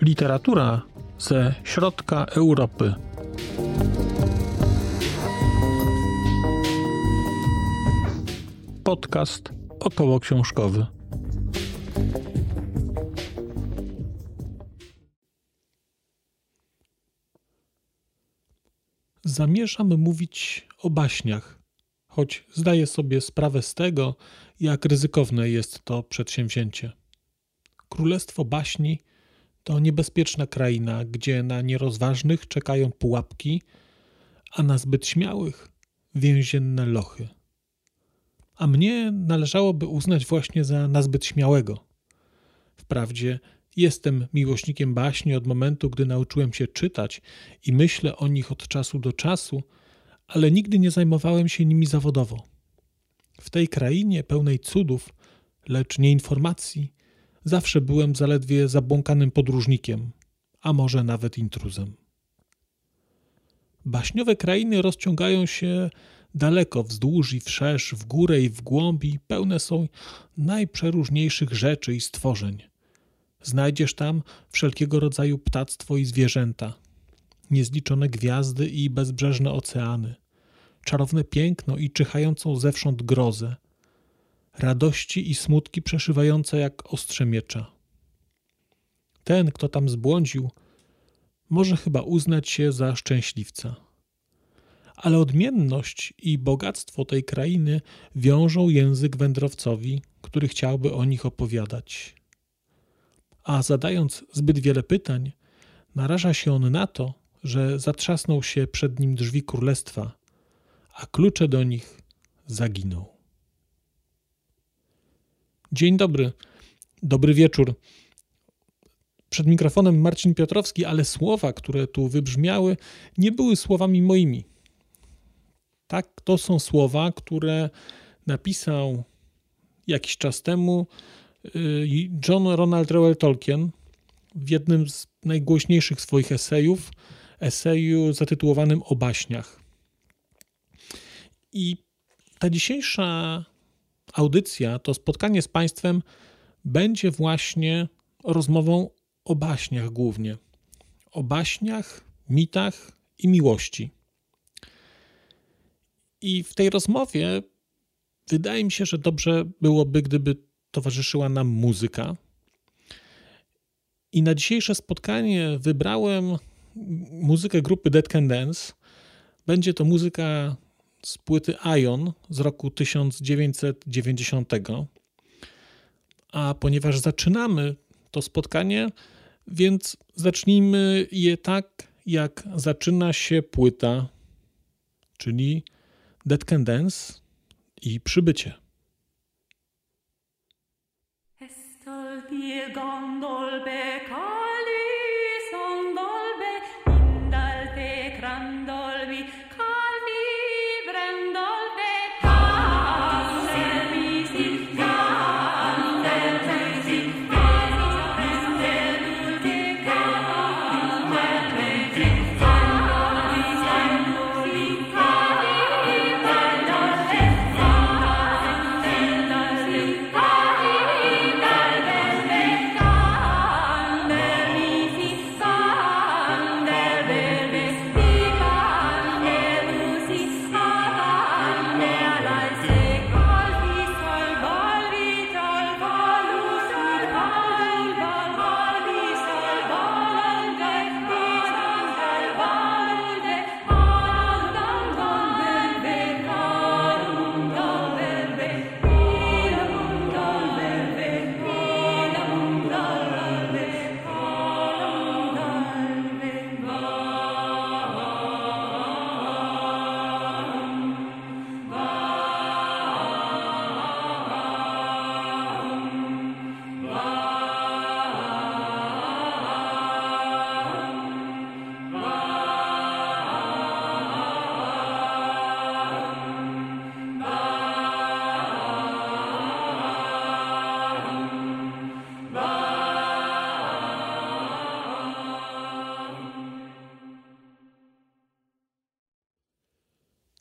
Literatura ze środka Europy. Podcast około książkowy. Zamierzam mówić o baśniach, choć zdaję sobie sprawę z tego, jak ryzykowne jest to przedsięwzięcie. Królestwo baśni to niebezpieczna kraina, gdzie na nierozważnych czekają pułapki, a na zbyt śmiałych więzienne lochy. A mnie należałoby uznać właśnie za nazbyt śmiałego. Wprawdzie jestem miłośnikiem baśni od momentu, gdy nauczyłem się czytać i myślę o nich od czasu do czasu, ale nigdy nie zajmowałem się nimi zawodowo. W tej krainie pełnej cudów, lecz nie informacji, Zawsze byłem zaledwie zabłąkanym podróżnikiem, a może nawet intruzem. Baśniowe krainy rozciągają się daleko wzdłuż i wszerz, w górę i w głąb i pełne są najprzeróżniejszych rzeczy i stworzeń. Znajdziesz tam wszelkiego rodzaju ptactwo i zwierzęta, niezliczone gwiazdy i bezbrzeżne oceany, czarowne piękno i czyhającą zewsząd grozę – radości i smutki przeszywające jak ostrze miecza. Ten, kto tam zbłądził, może chyba uznać się za szczęśliwca. Ale odmienność i bogactwo tej krainy wiążą język wędrowcowi, który chciałby o nich opowiadać. A zadając zbyt wiele pytań, naraża się on na to, że zatrzasną się przed nim drzwi królestwa, a klucze do nich zaginą. Dzień dobry, dobry wieczór. Przed mikrofonem Marcin Piotrowski, ale słowa, które tu wybrzmiały, nie były słowami moimi. Tak, to są słowa, które napisał jakiś czas temu y, John Ronald Reuel Tolkien w jednym z najgłośniejszych swoich esejów, eseju zatytułowanym O baśniach. I ta dzisiejsza audycja, to spotkanie z Państwem będzie właśnie rozmową o baśniach głównie. O baśniach, mitach i miłości. I w tej rozmowie wydaje mi się, że dobrze byłoby, gdyby towarzyszyła nam muzyka. I na dzisiejsze spotkanie wybrałem muzykę grupy Dead Can Dance. Będzie to muzyka z płyty Ion z roku 1990. A ponieważ zaczynamy to spotkanie, więc zacznijmy je tak, jak zaczyna się płyta, czyli Dead Can Dance i przybycie. Estol gondol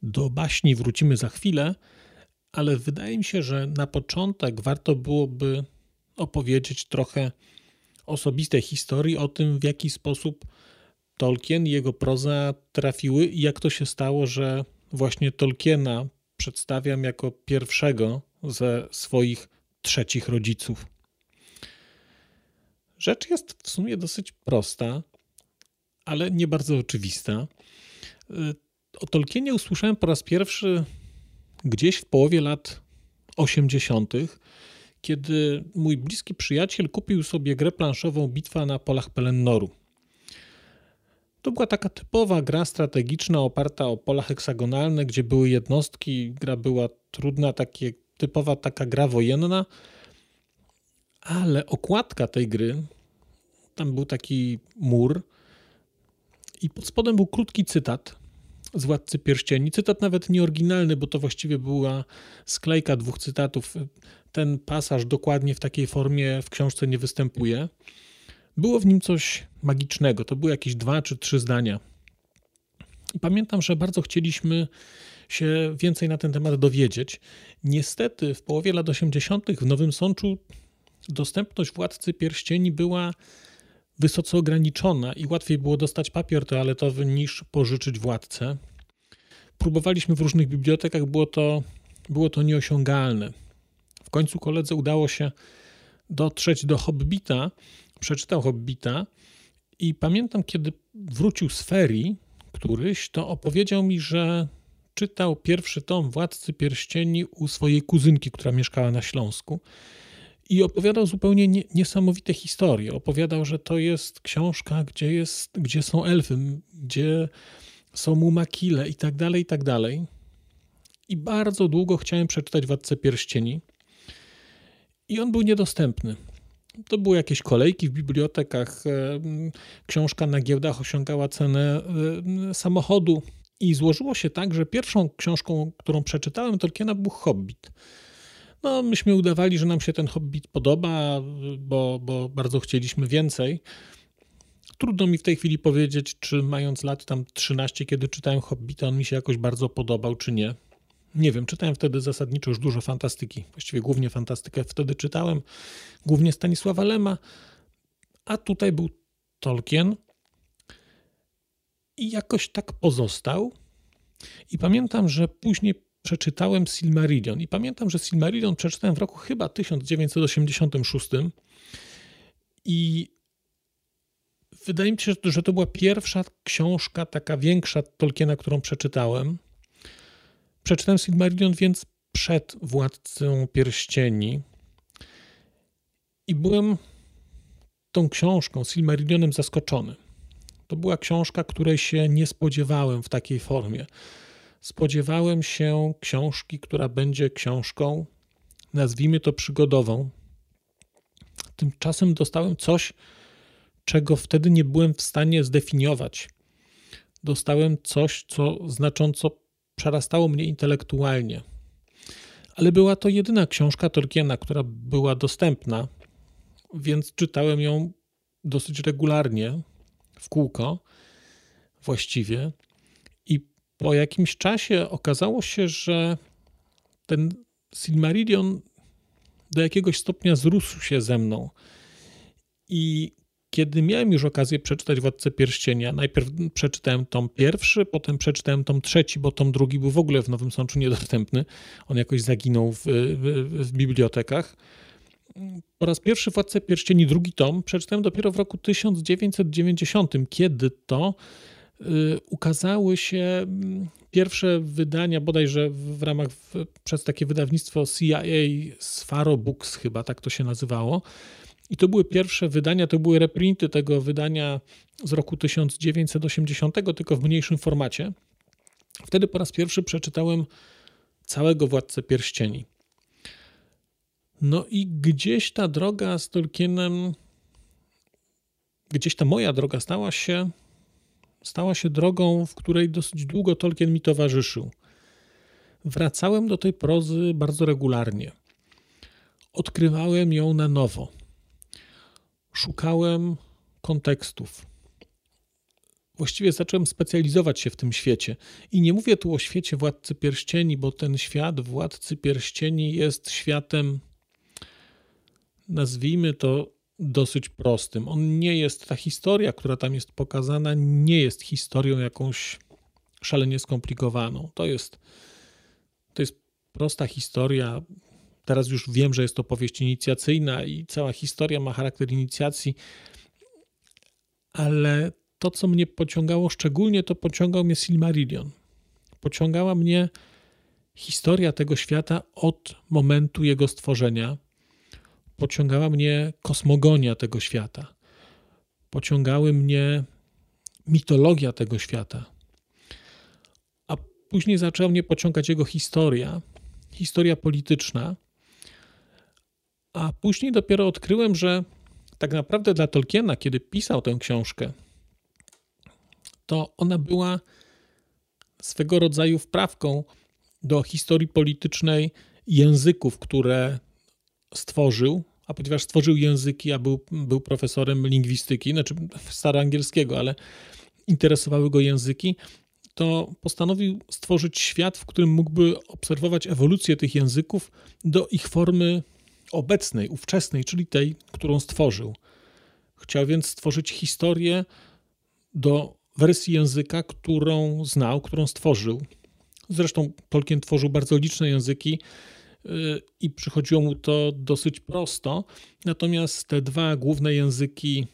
Do baśni wrócimy za chwilę, ale wydaje mi się, że na początek warto byłoby opowiedzieć trochę osobistej historii o tym, w jaki sposób Tolkien i jego proza trafiły i jak to się stało, że właśnie Tolkiena przedstawiam jako pierwszego ze swoich trzecich rodziców. Rzecz jest w sumie dosyć prosta, ale nie bardzo oczywista. O Tolkienie usłyszałem po raz pierwszy gdzieś w połowie lat 80., kiedy mój bliski przyjaciel kupił sobie grę planszową Bitwa na polach Pelennoru. To była taka typowa gra strategiczna oparta o pola heksagonalne, gdzie były jednostki. Gra była trudna, takie, typowa taka gra wojenna, ale okładka tej gry, tam był taki mur i pod spodem był krótki cytat z Władcy Pierścieni. Cytat nawet nieoryginalny, bo to właściwie była sklejka dwóch cytatów. Ten pasaż dokładnie w takiej formie w książce nie występuje. Było w nim coś magicznego. To były jakieś dwa czy trzy zdania. I pamiętam, że bardzo chcieliśmy się więcej na ten temat dowiedzieć. Niestety w połowie lat 80. w Nowym Sączu dostępność Władcy Pierścieni była wysoce ograniczona i łatwiej było dostać papier toaletowy niż pożyczyć władcę. Próbowaliśmy w różnych bibliotekach, było to, było to nieosiągalne. W końcu koledze udało się dotrzeć do Hobbita, przeczytał Hobbita i pamiętam, kiedy wrócił z ferii któryś, to opowiedział mi, że czytał pierwszy tom Władcy Pierścieni u swojej kuzynki, która mieszkała na Śląsku i opowiadał zupełnie nie, niesamowite historie. Opowiadał, że to jest książka, gdzie, jest, gdzie są elfy, gdzie są mumakile i tak dalej, i tak dalej. I bardzo długo chciałem przeczytać Władcę Pierścieni i on był niedostępny. To były jakieś kolejki w bibliotekach, e, książka na giełdach osiągała cenę e, samochodu i złożyło się tak, że pierwszą książką, którą przeczytałem Tolkiena był Hobbit. No, myśmy udawali, że nam się ten Hobbit podoba, bo, bo bardzo chcieliśmy więcej. Trudno mi w tej chwili powiedzieć, czy mając lat tam 13, kiedy czytałem Hobbita, on mi się jakoś bardzo podobał, czy nie. Nie wiem, czytałem wtedy zasadniczo już dużo fantastyki. Właściwie głównie fantastykę wtedy czytałem, głównie Stanisława Lema, a tutaj był Tolkien i jakoś tak pozostał. I pamiętam, że później przeczytałem Silmarillion i pamiętam, że Silmarillion przeczytałem w roku chyba 1986 i wydaje mi się, że to była pierwsza książka taka większa Tolkiena, którą przeczytałem. Przeczytałem Silmarillion więc przed Władcą Pierścieni i byłem tą książką, Silmarillionem zaskoczony. To była książka, której się nie spodziewałem w takiej formie spodziewałem się książki, która będzie książką, nazwijmy to przygodową. Tymczasem dostałem coś, czego wtedy nie byłem w stanie zdefiniować. Dostałem coś, co znacząco przerastało mnie intelektualnie. Ale była to jedyna książka Tolkiena, która była dostępna, więc czytałem ją dosyć regularnie, w kółko właściwie po jakimś czasie okazało się, że ten Silmarillion do jakiegoś stopnia zrósł się ze mną. I kiedy miałem już okazję przeczytać Władcę Pierścienia, najpierw przeczytałem tom pierwszy, potem przeczytałem tom trzeci, bo tom drugi był w ogóle w Nowym Sączu niedostępny. On jakoś zaginął w, w, w bibliotekach. Po raz pierwszy Władcę Pierścieni, drugi tom, przeczytałem dopiero w roku 1990, kiedy to ukazały się mm, pierwsze wydania, bodajże w ramach, przez takie wydawnictwo CIA Sfaro Books chyba, tak to się nazywało. I to były pierwsze wydania, to były reprinty tego wydania z roku 1980, tylko w mniejszym formacie. Wtedy po raz pierwszy przeczytałem całego Władcę Pierścieni. No i gdzieś ta droga z Tolkienem, gdzieś ta moja droga stała się stała się drogą, w której dosyć długo Tolkien mi towarzyszył. Wracałem do tej prozy bardzo regularnie. Odkrywałem ją na nowo. Szukałem kontekstów. właściwie zacząłem specjalizować się w tym świecie. I nie mówię tu o świecie Władcy Pierścieni, bo ten świat Władcy Pierścieni jest światem, nazwijmy to dosyć prostym. On nie jest, ta historia, która tam jest pokazana, nie jest historią jakąś szalenie skomplikowaną. To jest, to jest prosta historia. Teraz już wiem, że jest to powieść inicjacyjna i cała historia ma charakter inicjacji, ale to, co mnie pociągało szczególnie, to pociągał mnie Silmarillion. Pociągała mnie historia tego świata od momentu jego stworzenia. Pociągała mnie kosmogonia tego świata. Pociągały mnie mitologia tego świata. A później zaczęła mnie pociągać jego historia, historia polityczna. A później dopiero odkryłem, że tak naprawdę dla Tolkiena, kiedy pisał tę książkę, to ona była swego rodzaju wprawką do historii politycznej języków, które stworzył, a ponieważ stworzył języki, a był, był profesorem lingwistyki, znaczy staroangielskiego, ale interesowały go języki, to postanowił stworzyć świat, w którym mógłby obserwować ewolucję tych języków do ich formy obecnej, ówczesnej, czyli tej, którą stworzył. Chciał więc stworzyć historię do wersji języka, którą znał, którą stworzył. Zresztą Tolkien tworzył bardzo liczne języki i przychodziło mu to dosyć prosto. Natomiast te dwa główne języki,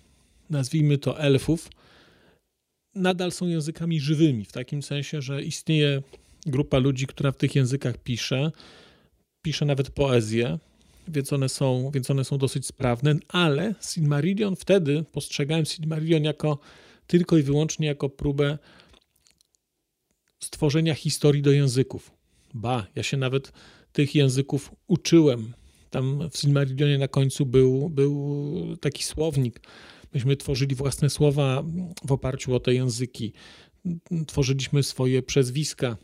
nazwijmy to elfów, nadal są językami żywymi, w takim sensie, że istnieje grupa ludzi, która w tych językach pisze, pisze nawet poezję, więc one są, więc one są dosyć sprawne, ale Silmarillion wtedy postrzegałem Silmarillion jako tylko i wyłącznie jako próbę stworzenia historii do języków. Ba, ja się nawet tych języków uczyłem. Tam w Silmarillionie na końcu był, był taki słownik. Myśmy tworzyli własne słowa w oparciu o te języki. Tworzyliśmy swoje przezwiska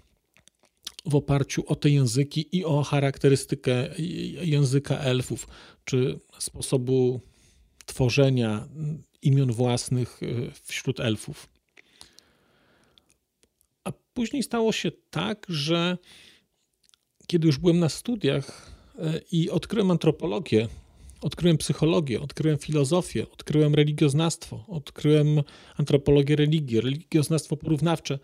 w oparciu o te języki i o charakterystykę języka elfów, czy sposobu tworzenia imion własnych e, wśród elfów. A później stało się tak, że kiedy już byłem na studiach e, i odkryłem antropologię, odkryłem psychologię, odkryłem filozofię, odkryłem religioznawstwo, odkryłem antropologię religii, religioznawstwo porównawcze,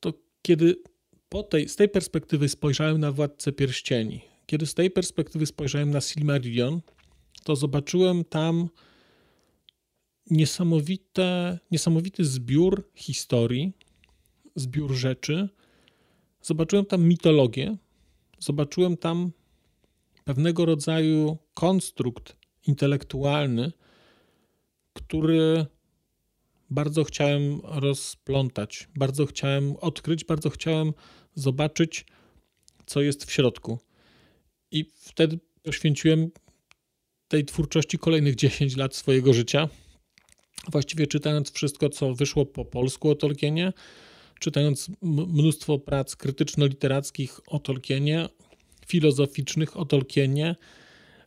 to kiedy po tej, z tej perspektywy spojrzałem na Władcę Pierścieni, kiedy z tej perspektywy spojrzałem na Silmarillion, to zobaczyłem tam niesamowite, niesamowity zbiór historii, zbiór rzeczy. Zobaczyłem tam mitologię, zobaczyłem tam pewnego rodzaju konstrukt intelektualny, który bardzo chciałem rozplątać, bardzo chciałem odkryć, bardzo chciałem zobaczyć, co jest w środku. I wtedy poświęciłem tej twórczości kolejnych 10 lat swojego życia. Właściwie czytając wszystko, co wyszło po polsku o Tolkienie, czytając mnóstwo prac krytyczno-literackich o Tolkienie, filozoficznych o Tolkienie,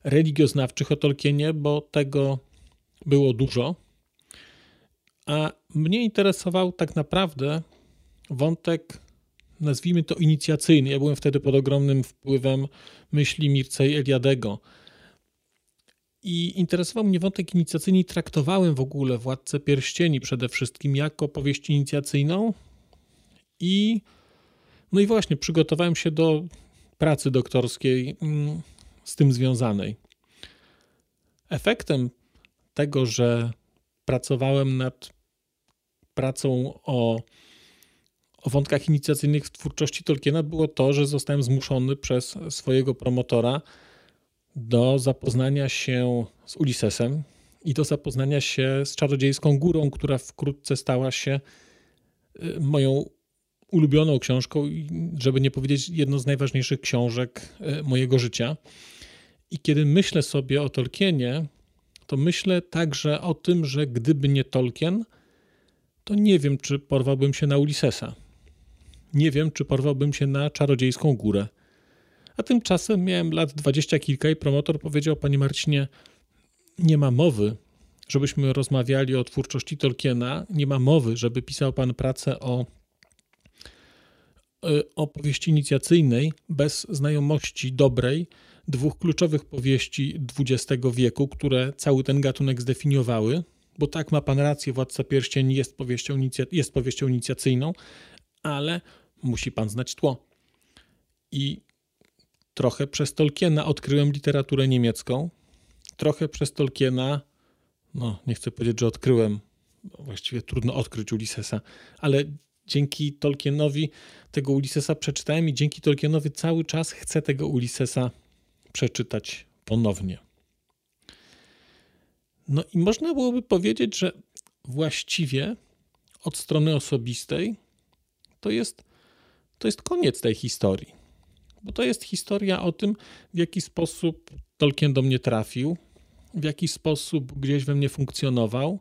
religioznawczych o Tolkienie, bo tego było dużo. A mnie interesował tak naprawdę wątek, nazwijmy to inicjacyjny. Ja byłem wtedy pod ogromnym wpływem myśli Mircea Eliadego. I interesował mnie wątek inicjacyjny i traktowałem w ogóle Władcę Pierścieni przede wszystkim jako powieść inicjacyjną. I no i właśnie przygotowałem się do pracy doktorskiej mm, z tym związanej. Efektem tego, że pracowałem nad pracą o, o wątkach inicjacyjnych w twórczości Tolkiena, było to, że zostałem zmuszony przez swojego promotora do zapoznania się z Ulyssesem i do zapoznania się z Czarodziejską Górą, która wkrótce stała się y, moją ulubioną książką, żeby nie powiedzieć jedną z najważniejszych książek y, mojego życia. I kiedy myślę sobie o Tolkienie, to myślę także o tym, że gdyby nie Tolkien, to nie wiem, czy porwałbym się na Ulyssesa. Nie wiem, czy porwałbym się na Czarodziejską Górę. A tymczasem miałem lat dwadzieścia kilka i promotor powiedział, panie Marcinie, nie ma mowy, żebyśmy rozmawiali o twórczości Tolkiena. Nie ma mowy, żeby pisał pan pracę o, y, o powieści inicjacyjnej bez znajomości dobrej dwóch kluczowych powieści XX wieku, które cały ten gatunek zdefiniowały. Bo tak ma pan rację, Władca Pierścieni jest powieścią, jest powieścią inicjacyjną, ale musi pan znać tło. I trochę przez Tolkiena odkryłem literaturę niemiecką, trochę przez Tolkiena, no nie chcę powiedzieć, że odkryłem, właściwie trudno odkryć Ulyssesa, ale dzięki Tolkienowi tego Ulyssesa przeczytałem i dzięki Tolkienowi cały czas chcę tego Ulyssesa przeczytać ponownie. No i można byłoby powiedzieć, że właściwie od strony osobistej to jest, to jest koniec tej historii. Bo to jest historia o tym, w jaki sposób Tolkien do mnie trafił, w jaki sposób gdzieś we mnie funkcjonował.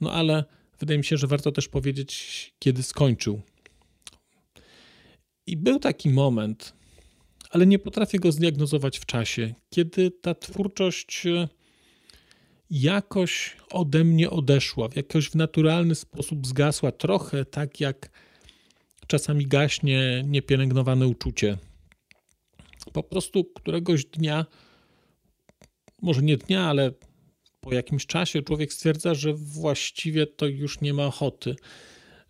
No ale wydaje mi się, że warto też powiedzieć, kiedy skończył. I był taki moment, ale nie potrafię go zdiagnozować w czasie, kiedy ta twórczość e, jakoś ode mnie odeszła, jakoś w naturalny sposób zgasła, trochę tak jak czasami gaśnie niepielęgnowane uczucie. Po prostu któregoś dnia, może nie dnia, ale po jakimś czasie człowiek stwierdza, że właściwie to już nie ma ochoty,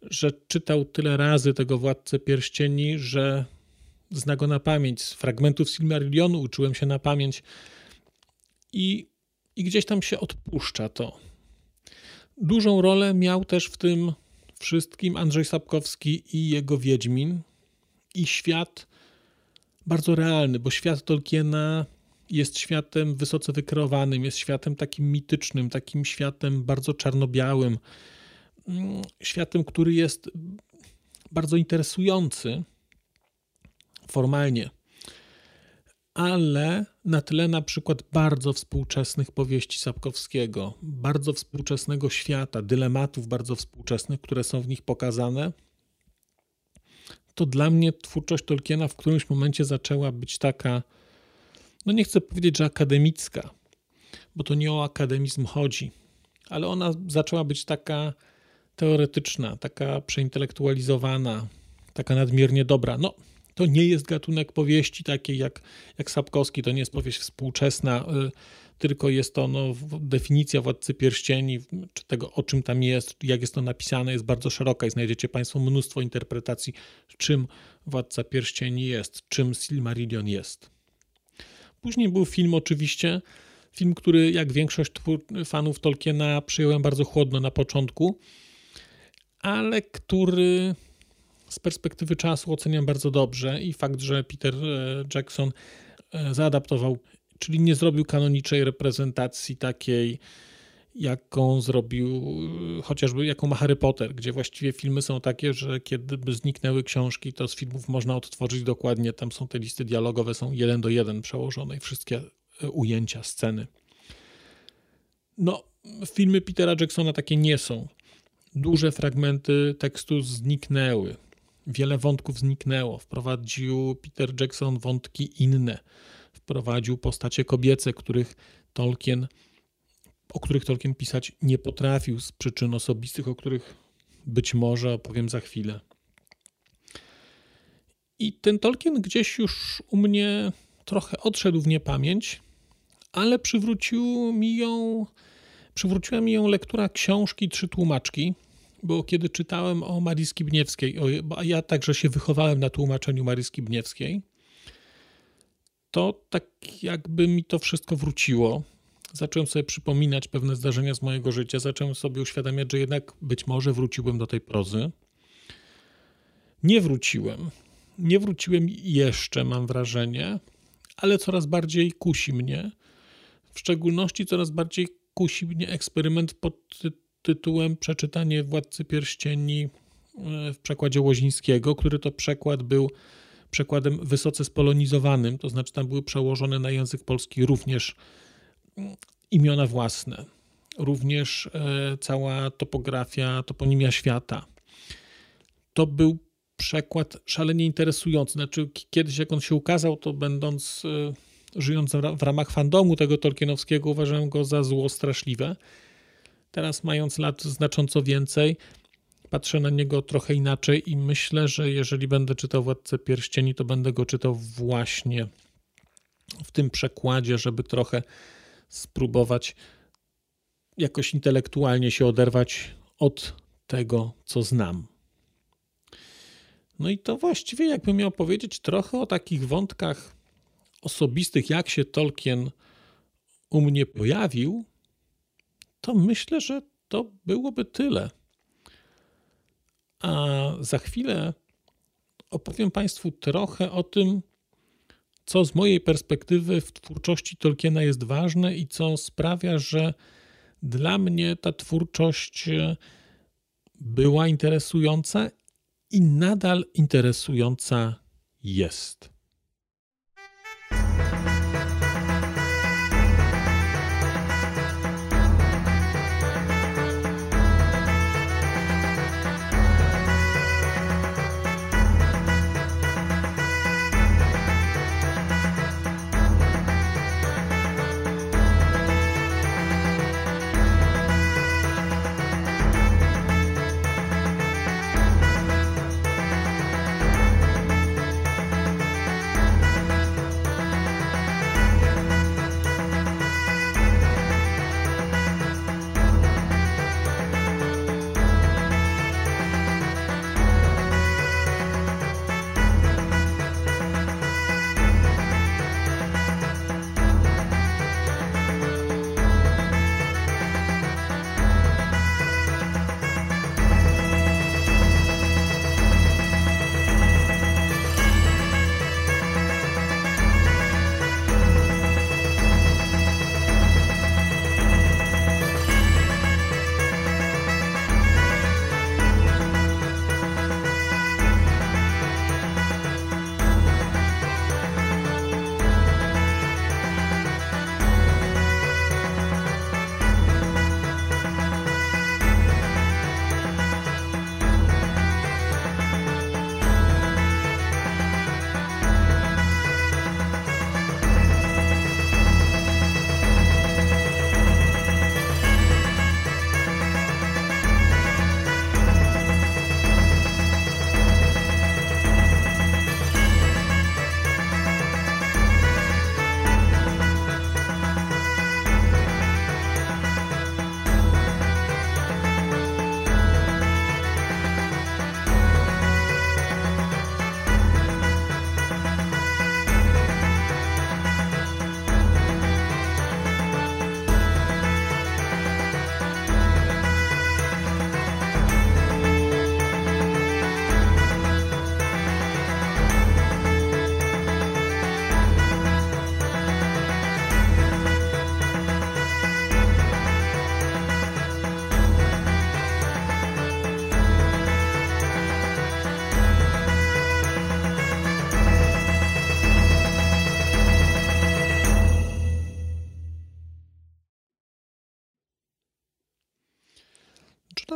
że czytał tyle razy tego Władcę Pierścieni, że zna go na pamięć. Z fragmentów Silmarillionu uczyłem się na pamięć i, i gdzieś tam się odpuszcza to. Dużą rolę miał też w tym wszystkim Andrzej Sapkowski i jego Wiedźmin i świat bardzo realny, bo świat Tolkiena jest światem wysoce wykreowanym, jest światem takim mitycznym, takim światem bardzo czarno-białym, mm, światem, który jest bardzo interesujący formalnie, ale na tle na przykład bardzo współczesnych powieści Sapkowskiego, bardzo współczesnego świata, dylematów bardzo współczesnych, które są w nich pokazane, to dla mnie twórczość Tolkiena w którymś momencie zaczęła być taka, no nie chcę powiedzieć, że akademicka, bo to nie o akademizm chodzi, ale ona zaczęła być taka teoretyczna, taka przeintelektualizowana, taka nadmiernie dobra. No, to nie jest gatunek powieści takiej jak, jak Sapkowski, to nie jest powieść współczesna, y, tylko jest to no, definicja Władcy Pierścieni, czy tego o czym tam jest, jak jest to napisane, jest bardzo szeroka i znajdziecie Państwo mnóstwo interpretacji, czym Władca Pierścieni jest, czym Silmarillion jest. Później był film oczywiście, film, który jak większość fanów Tolkiena przyjąłem bardzo chłodno na początku, ale który z perspektywy czasu oceniam bardzo dobrze i fakt, że Peter e, Jackson e, zaadaptował, czyli nie zrobił kanonicznej reprezentacji takiej, jaką zrobił e, chociażby, jaką ma Harry Potter, gdzie właściwie filmy są takie, że kiedy zniknęły książki, to z filmów można odtworzyć dokładnie, tam są te listy dialogowe, są jeden do jeden przełożone i wszystkie ujęcia, sceny. No, filmy Petera Jacksona takie nie są. Duże fragmenty tekstu zniknęły. Wiele wątków zniknęło. Wprowadził Peter Jackson wątki inne. Wprowadził postacie kobiece, których Tolkien, o których Tolkien pisać nie potrafił z przyczyn osobistych, o których być może opowiem za chwilę. I ten Tolkien gdzieś już u mnie trochę odszedł w niepamięć, ale przywrócił mi ją, przywróciła mi ją lektura książki Trzy Tłumaczki bo kiedy czytałem o Marii Skibniewskiej, bo ja także się wychowałem na tłumaczeniu Marii Skibniewskiej, to tak jakby mi to wszystko wróciło. Zacząłem sobie przypominać pewne zdarzenia z mojego życia, zacząłem sobie uświadamiać, że jednak być może wróciłem do tej prozy. Nie wróciłem. Nie wróciłem jeszcze, mam wrażenie, ale coraz bardziej kusi mnie. W szczególności coraz bardziej kusi mnie eksperyment pod tytułem Przeczytanie Władcy Pierścieni e, w przekładzie Łozińskiego, który to przekład był przekładem wysoce spolonizowanym, to znaczy tam były przełożone na język polski również imiona własne, również e, cała topografia, toponimia świata. To był przekład szalenie interesujący. Znaczy, kiedyś jak on się ukazał, to będąc, e, żyjąc w ramach fandomu tego Tolkienowskiego, uważałem go za zło straszliwe Teraz, mając lat znacząco więcej, patrzę na niego trochę inaczej i myślę, że jeżeli będę czytał Władcę Pierścieni, to będę go czytał właśnie w tym przekładzie, żeby trochę spróbować jakoś intelektualnie się oderwać od tego, co znam. No i to właściwie, jakbym miał powiedzieć, trochę o takich wątkach osobistych, jak się Tolkien u mnie pojawił, to myślę, że to byłoby tyle. A za chwilę opowiem Państwu trochę o tym, co z mojej perspektywy w twórczości Tolkiena jest ważne i co sprawia, że dla mnie ta twórczość była interesująca i nadal interesująca jest.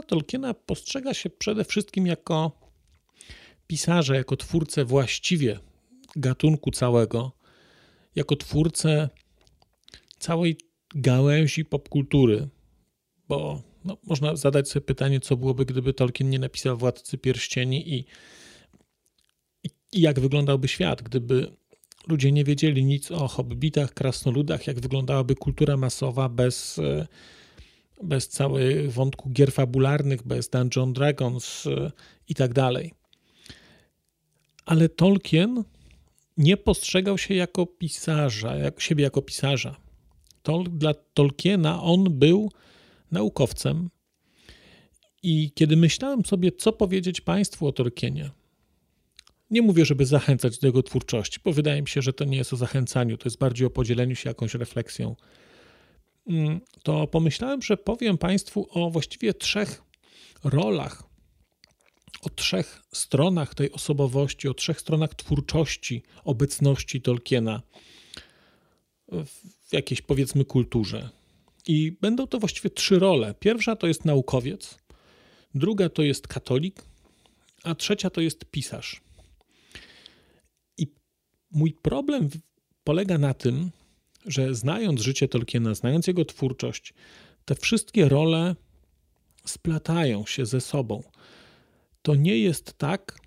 Tolkiena postrzega się przede wszystkim jako pisarza, jako twórcę właściwie gatunku całego, jako twórcę całej gałęzi popkultury, bo no, można zadać sobie pytanie, co byłoby, gdyby Tolkien nie napisał Władcy Pierścieni i, i, i jak wyglądałby świat, gdyby ludzie nie wiedzieli nic o hobbitach, krasnoludach, jak wyglądałaby kultura masowa bez e, bez całych wątku gier fabularnych, bez Dungeon Dragons y, i tak dalej. Ale Tolkien nie postrzegał się jako pisarza, jak siebie jako pisarza. Tol, dla Tolkiena on był naukowcem. I kiedy myślałem sobie, co powiedzieć Państwu o Tolkienie, nie mówię, żeby zachęcać do jego twórczości, bo wydaje mi się, że to nie jest o zachęcaniu, to jest bardziej o podzieleniu się jakąś refleksją to pomyślałem, że powiem Państwu o właściwie trzech rolach, o trzech stronach tej osobowości, o trzech stronach twórczości, obecności Tolkiena w jakiejś powiedzmy kulturze. I będą to właściwie trzy role. Pierwsza to jest naukowiec, druga to jest katolik, a trzecia to jest pisarz. I mój problem polega na tym, że znając życie Tolkiena, znając jego twórczość, te wszystkie role splatają się ze sobą. To nie jest tak,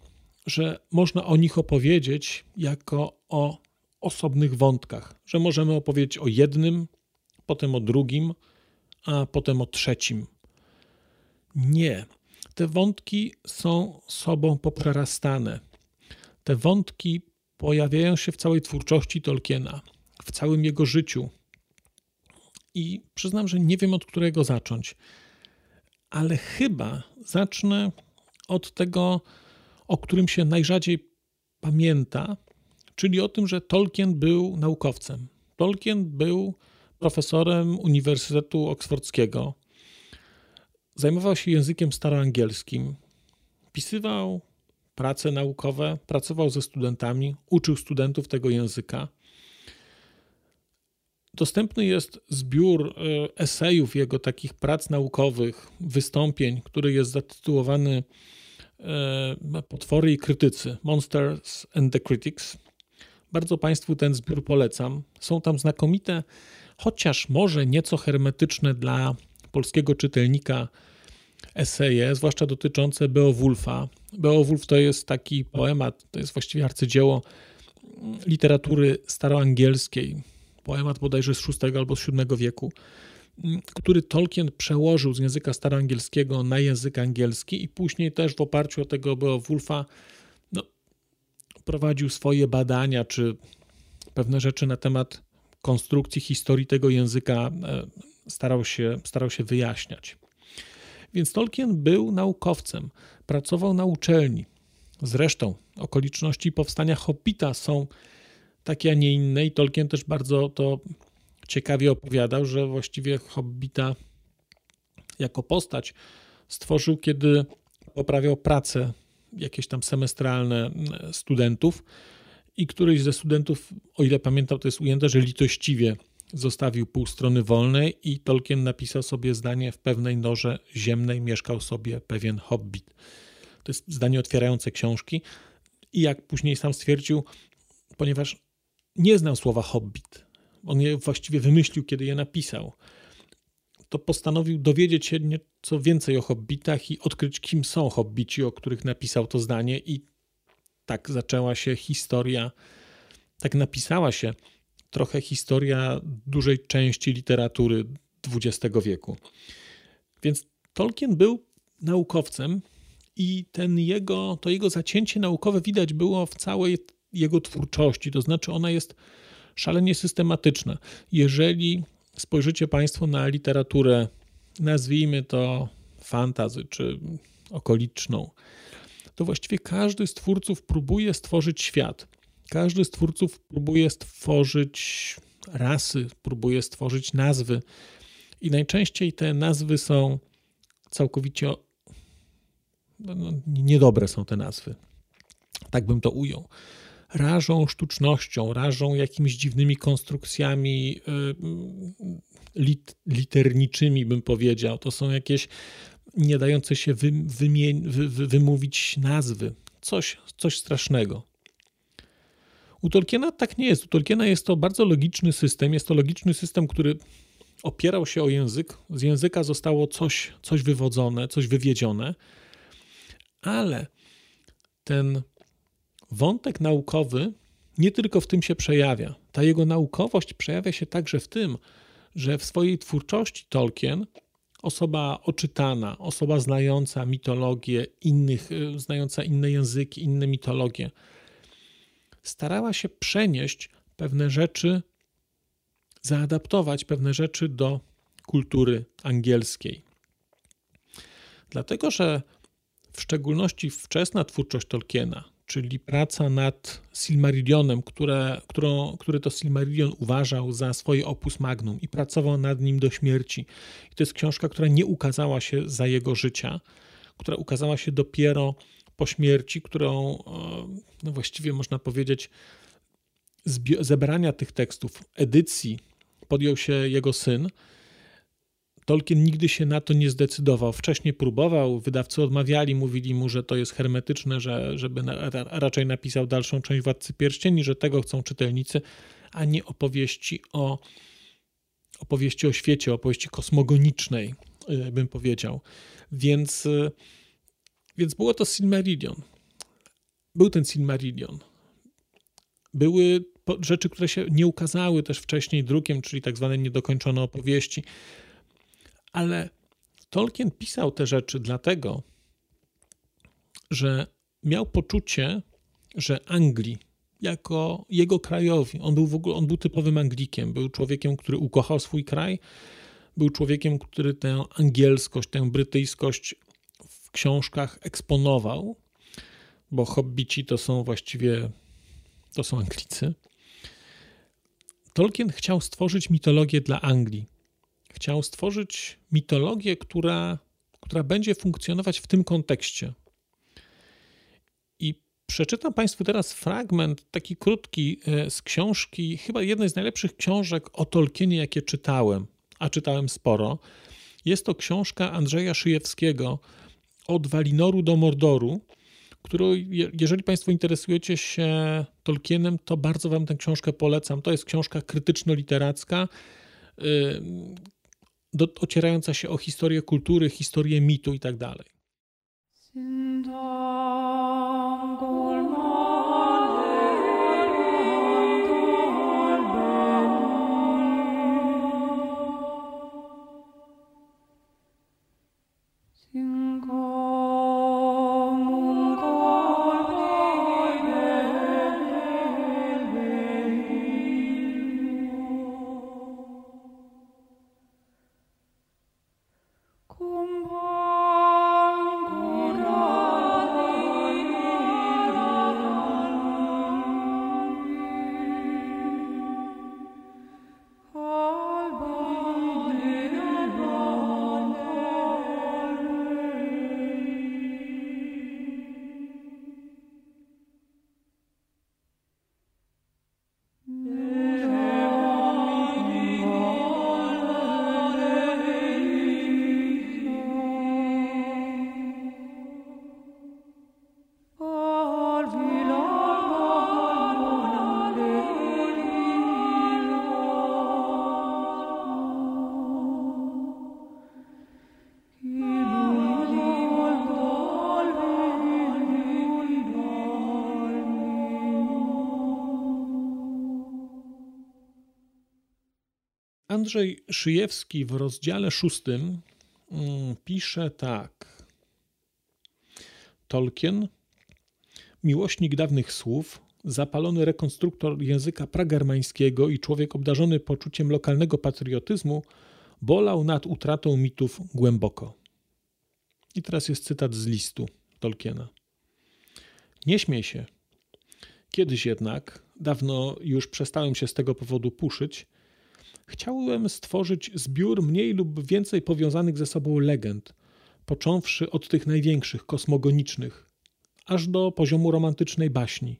że można o nich opowiedzieć jako o osobnych wątkach, że możemy opowiedzieć o jednym, potem o drugim, a potem o trzecim. Nie. Te wątki są sobą poprerastane. Te wątki pojawiają się w całej twórczości Tolkiena, w całym jego życiu. I przyznam, że nie wiem od którego zacząć, ale chyba zacznę od tego, o którym się najrzadziej pamięta, czyli o tym, że Tolkien był naukowcem. Tolkien był profesorem Uniwersytetu Oksfordzkiego. Zajmował się językiem staroangielskim. Pisywał prace naukowe, pracował ze studentami, uczył studentów tego języka. Dostępny jest zbiór e, esejów jego takich prac naukowych, wystąpień, który jest zatytułowany e, Potwory i krytycy Monsters and the Critics. Bardzo Państwu ten zbiór polecam. Są tam znakomite, chociaż może nieco hermetyczne dla polskiego czytelnika eseje, zwłaszcza dotyczące Beowulfa. Beowulf to jest taki poemat, to jest właściwie arcydzieło literatury staroangielskiej. Poemat bodajże z VI albo z VII wieku, który Tolkien przełożył z języka staroangielskiego na język angielski i później też w oparciu o tego Beowulfa no, prowadził swoje badania, czy pewne rzeczy na temat konstrukcji historii tego języka e, starał się, starał się wyjaśniać. Więc Tolkien był naukowcem, pracował na uczelni. Zresztą okoliczności powstania Hobbita są takie, a nie inne i Tolkien też bardzo to ciekawie opowiadał, że właściwie Hobbita jako postać stworzył, kiedy poprawiał pracę jakieś tam semestralne studentów. I któryś ze studentów, o ile pamiętam, to jest ujęte, że litościwie zostawił pół strony wolnej i Tolkien napisał sobie zdanie w pewnej norze ziemnej mieszkał sobie pewien hobbit. To jest zdanie otwierające książki. I jak później sam stwierdził, ponieważ nie znał słowa hobbit, on je właściwie wymyślił, kiedy je napisał, to postanowił dowiedzieć się nieco więcej o hobbitach i odkryć, kim są hobbici, o których napisał to zdanie. I tak zaczęła się historia, tak napisała się trochę historia dużej części literatury XX wieku. Więc Tolkien był naukowcem i ten jego, to jego zacięcie naukowe widać było w całej jego twórczości, to znaczy ona jest szalenie systematyczna. Jeżeli spojrzycie Państwo na literaturę, nazwijmy to fantazy czy okoliczną, to właściwie każdy z twórców próbuje stworzyć świat. Każdy z twórców próbuje stworzyć rasy, próbuje stworzyć nazwy. I najczęściej te nazwy są całkowicie no, no, niedobre są te nazwy. Tak bym to ujął. Rażą sztucznością, rażą jakimiś dziwnymi konstrukcjami y, lit, literniczymi, bym powiedział. To są jakieś nie dające się wy, wy, wymówić nazwy. Coś, coś strasznego. U Tolkiena tak nie jest. U Tolkiena jest to bardzo logiczny system. Jest to logiczny system, który opierał się o język. Z języka zostało coś, coś wywodzone, coś wywiedzione, ale ten wątek naukowy nie tylko w tym się przejawia. Ta jego naukowość przejawia się także w tym, że w swojej twórczości Tolkien, osoba oczytana, osoba znająca mitologię innych, y, znająca inne języki, inne mitologie, starała się przenieść pewne rzeczy, zaadaptować pewne rzeczy do kultury angielskiej. Dlatego, że w szczególności wczesna twórczość Tolkiena, czyli praca nad Silmarillionem, które, którą, który to Silmarillion uważał za swoje opus magnum i pracował nad nim do śmierci. I to jest książka, która nie ukazała się za jego życia, która ukazała się dopiero po śmierci, którą e, no właściwie można powiedzieć zebrania tych tekstów, edycji podjął się jego syn. Tolkien nigdy się na to nie zdecydował. Wcześniej próbował, wydawcy odmawiali, mówili mu, że to jest hermetyczne, że, żeby na, raczej napisał dalszą część Władcy Pierścieni, że tego chcą czytelnicy, a nie opowieści o, opowieści o świecie, opowieści kosmogonicznej, e, bym powiedział. Więc, więc było to Silmarillion. Był ten Silmarillion. Były rzeczy, które się nie ukazały też wcześniej drukiem, czyli tak zwane niedokończone opowieści. Ale Tolkien pisał te rzeczy dlatego, że miał poczucie, że Anglii jako jego krajowi, on był w ogóle, on był typowym Anglikiem, był człowiekiem, który ukochał swój kraj, był człowiekiem, który tę angielskość, tę brytyjskość w książkach eksponował, bo hobbici to są właściwie to są Anglicy. Tolkien chciał stworzyć mitologię dla Anglii. Chciał stworzyć mitologię, która, która będzie funkcjonować w tym kontekście. I przeczytam Państwu teraz fragment, taki krótki, e, z książki, chyba jednej z najlepszych książek o Tolkienie, jakie czytałem, a czytałem sporo. Jest to książka Andrzeja Szyjewskiego od Walinoru do Mordoru którą, jeżeli Państwo interesujecie się Tolkienem, to bardzo Wam tę książkę polecam. To jest książka krytyczno-literacka, yy, ocierająca się o historię kultury, historię mitu itd. Tak Andrzej Szyjewski w rozdziale szóstym mm, pisze tak. Tolkien, miłośnik dawnych słów, zapalony rekonstruktor języka pragermańskiego i człowiek obdarzony poczuciem lokalnego patriotyzmu, bolał nad utratą mitów głęboko. I teraz jest cytat z listu Tolkiena. Nie śmiej się. Kiedyś jednak, dawno już przestałem się z tego powodu puszyć, Chciałem stworzyć zbiór mniej lub więcej powiązanych ze sobą legend, począwszy od tych największych, kosmogonicznych, aż do poziomu romantycznej baśni.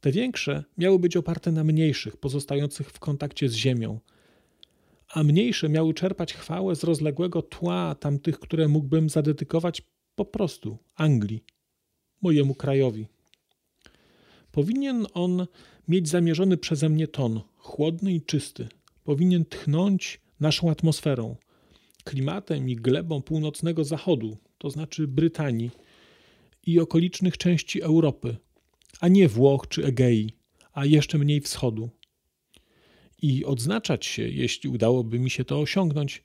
Te większe miały być oparte na mniejszych, pozostających w kontakcie z Ziemią, a mniejsze miały czerpać chwałę z rozległego tła tamtych, które mógłbym zadedykować po prostu Anglii, mojemu krajowi. Powinien on mieć zamierzony przeze mnie ton, chłodny i czysty. Powinien tchnąć naszą atmosferą, klimatem i glebą północnego zachodu, to znaczy Brytanii i okolicznych części Europy, a nie Włoch czy Egei, a jeszcze mniej wschodu. I odznaczać się, jeśli udałoby mi się to osiągnąć,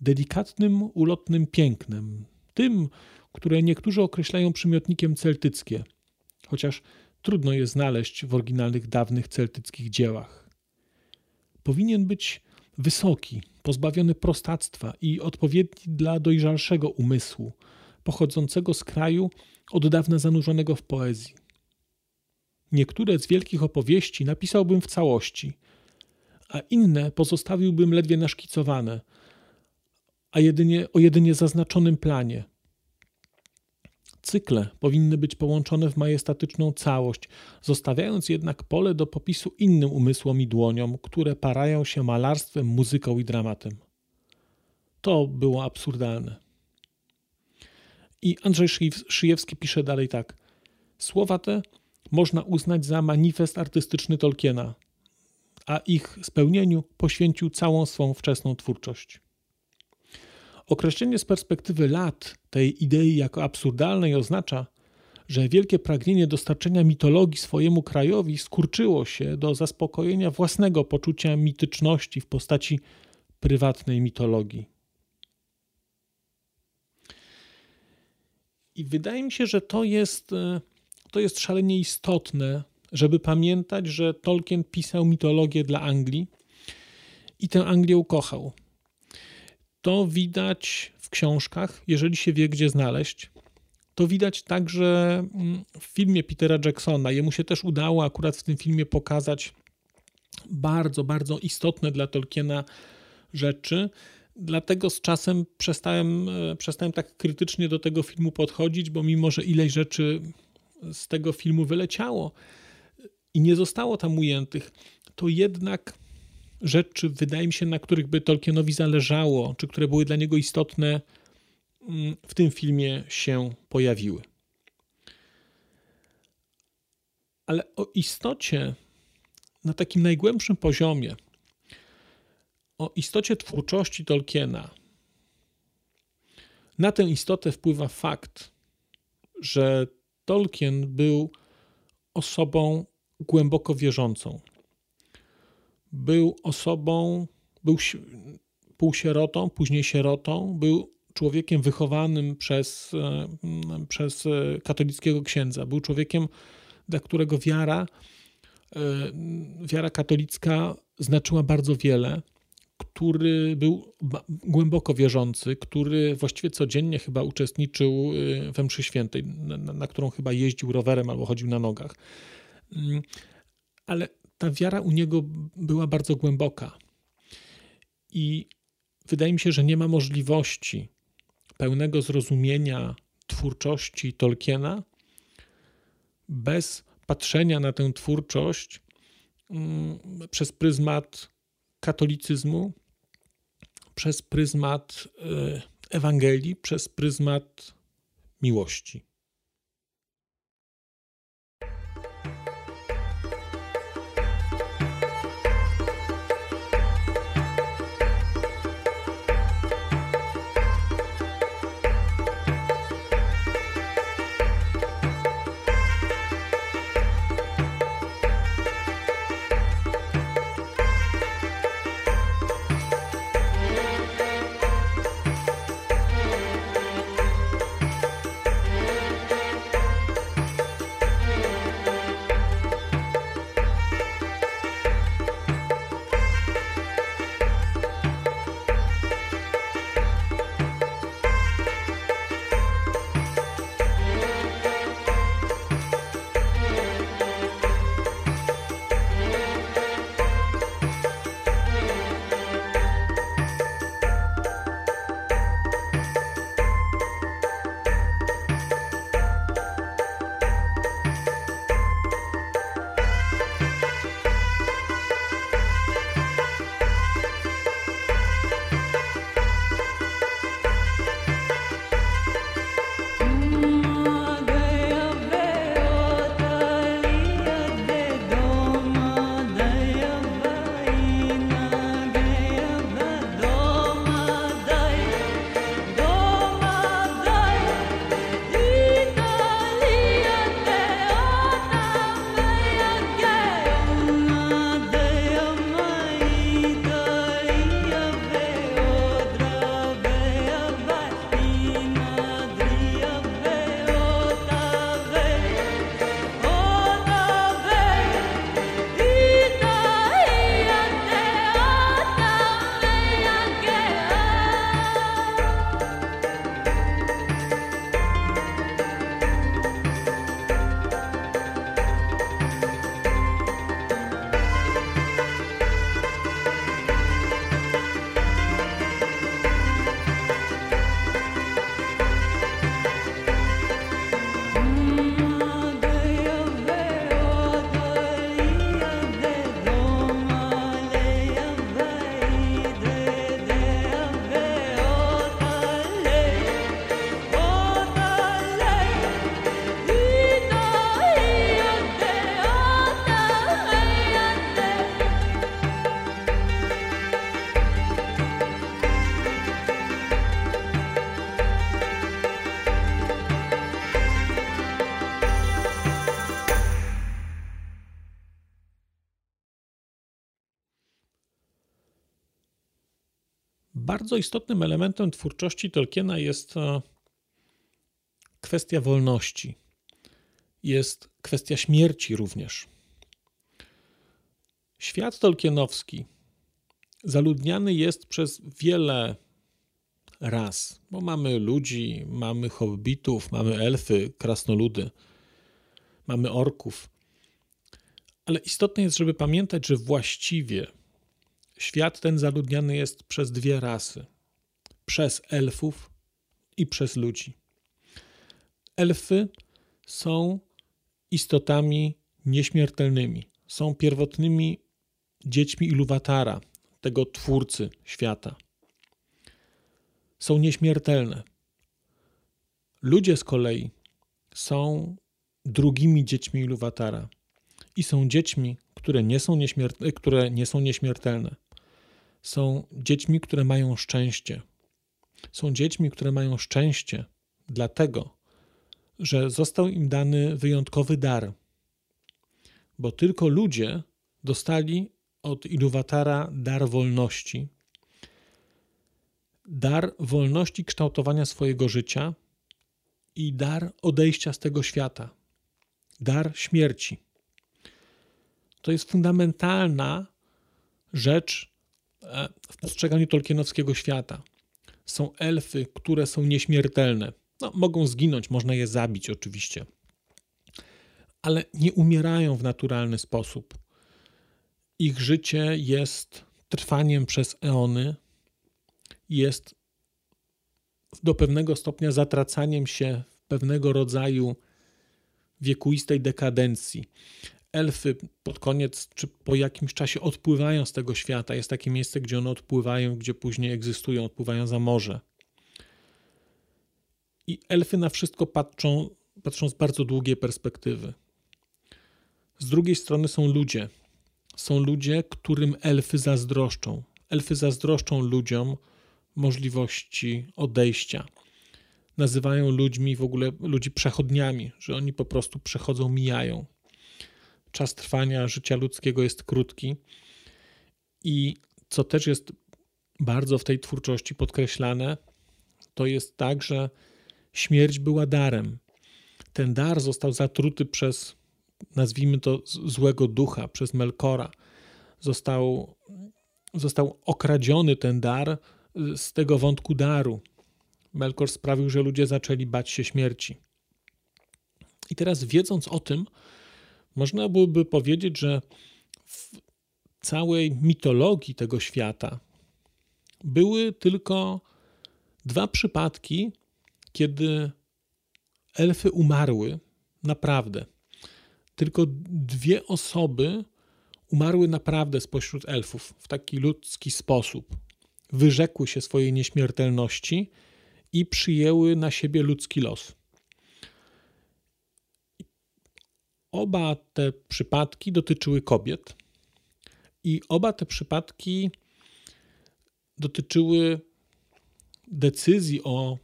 delikatnym, ulotnym pięknem, tym, które niektórzy określają przymiotnikiem celtyckie, chociaż trudno je znaleźć w oryginalnych dawnych celtyckich dziełach. Powinien być wysoki, pozbawiony prostactwa i odpowiedni dla dojrzalszego umysłu, pochodzącego z kraju od dawna zanurzonego w poezji. Niektóre z wielkich opowieści napisałbym w całości, a inne pozostawiłbym ledwie naszkicowane, a jedynie o jedynie zaznaczonym planie, Cykle powinny być połączone w majestatyczną całość, zostawiając jednak pole do popisu innym umysłom i dłoniom, które parają się malarstwem, muzyką i dramatem. To było absurdalne. I Andrzej Szyjewski pisze dalej tak. Słowa te można uznać za manifest artystyczny Tolkiena, a ich spełnieniu poświęcił całą swą wczesną twórczość. Określenie z perspektywy lat tej idei jako absurdalnej oznacza, że wielkie pragnienie dostarczenia mitologii swojemu krajowi skurczyło się do zaspokojenia własnego poczucia mityczności w postaci prywatnej mitologii. I wydaje mi się, że to jest, e, to jest szalenie istotne, żeby pamiętać, że Tolkien pisał mitologię dla Anglii i tę Anglię ukochał. To widać w książkach, jeżeli się wie, gdzie znaleźć. To widać także mm, w filmie Petera Jacksona. Jemu się też udało akurat w tym filmie pokazać bardzo, bardzo istotne dla Tolkiena rzeczy. Dlatego z czasem przestałem, e, przestałem tak krytycznie do tego filmu podchodzić, bo mimo, że ileś rzeczy z tego filmu wyleciało i nie zostało tam ujętych, to jednak rzeczy, wydaje mi się, na których by Tolkienowi zależało, czy które były dla niego istotne, mm, w tym filmie się pojawiły. Ale o istocie na takim najgłębszym poziomie, o istocie twórczości Tolkiena, na tę istotę wpływa fakt, że Tolkien był osobą głęboko wierzącą był osobą, był półsierotą, później sierotą, był człowiekiem wychowanym przez, przez e, katolickiego księdza. Był człowiekiem, dla którego wiara, e, wiara katolicka znaczyła bardzo wiele, który był głęboko wierzący, który właściwie codziennie chyba uczestniczył we mszy świętej, na, na którą chyba jeździł rowerem albo chodził na nogach. Mm, ale ta wiara u niego była bardzo głęboka. I wydaje mi się, że nie ma możliwości pełnego zrozumienia twórczości Tolkiena bez patrzenia na tę twórczość mm, przez pryzmat katolicyzmu, przez pryzmat e, Ewangelii, przez pryzmat miłości. Bardzo istotnym elementem twórczości Tolkiena jest e, kwestia wolności. Jest kwestia śmierci również. Świat tolkienowski zaludniany jest przez wiele ras, bo mamy ludzi, mamy hobbitów, mamy elfy, krasnoludy, mamy orków. Ale istotne jest, żeby pamiętać, że właściwie świat ten zaludniany jest przez dwie rasy: przez elfów i przez ludzi. Elfy są istotami nieśmiertelnymi, są pierwotnymi dziećmi Iluwatara, tego twórcy świata. Są nieśmiertelne. Ludzie z kolei są drugimi dziećmi Iluwatara i są dziećmi, które nie są, które nie są nieśmiertelne. Są dziećmi, które mają szczęście. Są dziećmi, które mają szczęście, dlatego, że został im dany wyjątkowy dar, bo tylko ludzie dostali od Iluwatara dar wolności, dar wolności kształtowania swojego życia i dar odejścia z tego świata, dar śmierci. To jest fundamentalna rzecz w postrzeganiu tolkienowskiego świata. Są elfy, które są nieśmiertelne. No, mogą zginąć, można je zabić oczywiście, ale nie umierają w naturalny sposób ich życie jest trwaniem przez eony, jest do pewnego stopnia zatracaniem się w pewnego rodzaju wiekuistej dekadencji. Elfy pod koniec czy po jakimś czasie odpływają z tego świata. Jest takie miejsce, gdzie one odpływają, gdzie później egzystują, odpływają za morze. I elfy na wszystko patrzą, patrzą z bardzo długiej perspektywy. Z drugiej strony są ludzie, są ludzie, którym elfy zazdroszczą. Elfy zazdroszczą ludziom możliwości odejścia. Nazywają ludźmi w ogóle ludzi przechodniami, że oni po prostu przechodzą, mijają. Czas trwania życia ludzkiego jest krótki i co też jest bardzo w tej twórczości podkreślane, to jest tak, że śmierć była darem. Ten dar został zatruty przez nazwijmy to, złego ducha przez Melkora. Został, został okradziony ten dar z tego wątku daru. Melkor sprawił, że ludzie zaczęli bać się śmierci. I teraz, wiedząc o tym, można byłoby powiedzieć, że w całej mitologii tego świata były tylko dwa przypadki, kiedy elfy umarły naprawdę tylko dwie osoby umarły naprawdę spośród elfów w taki ludzki sposób. Wyrzekły się swojej nieśmiertelności i przyjęły na siebie ludzki los. Oba te przypadki dotyczyły kobiet, i oba te przypadki dotyczyły decyzji o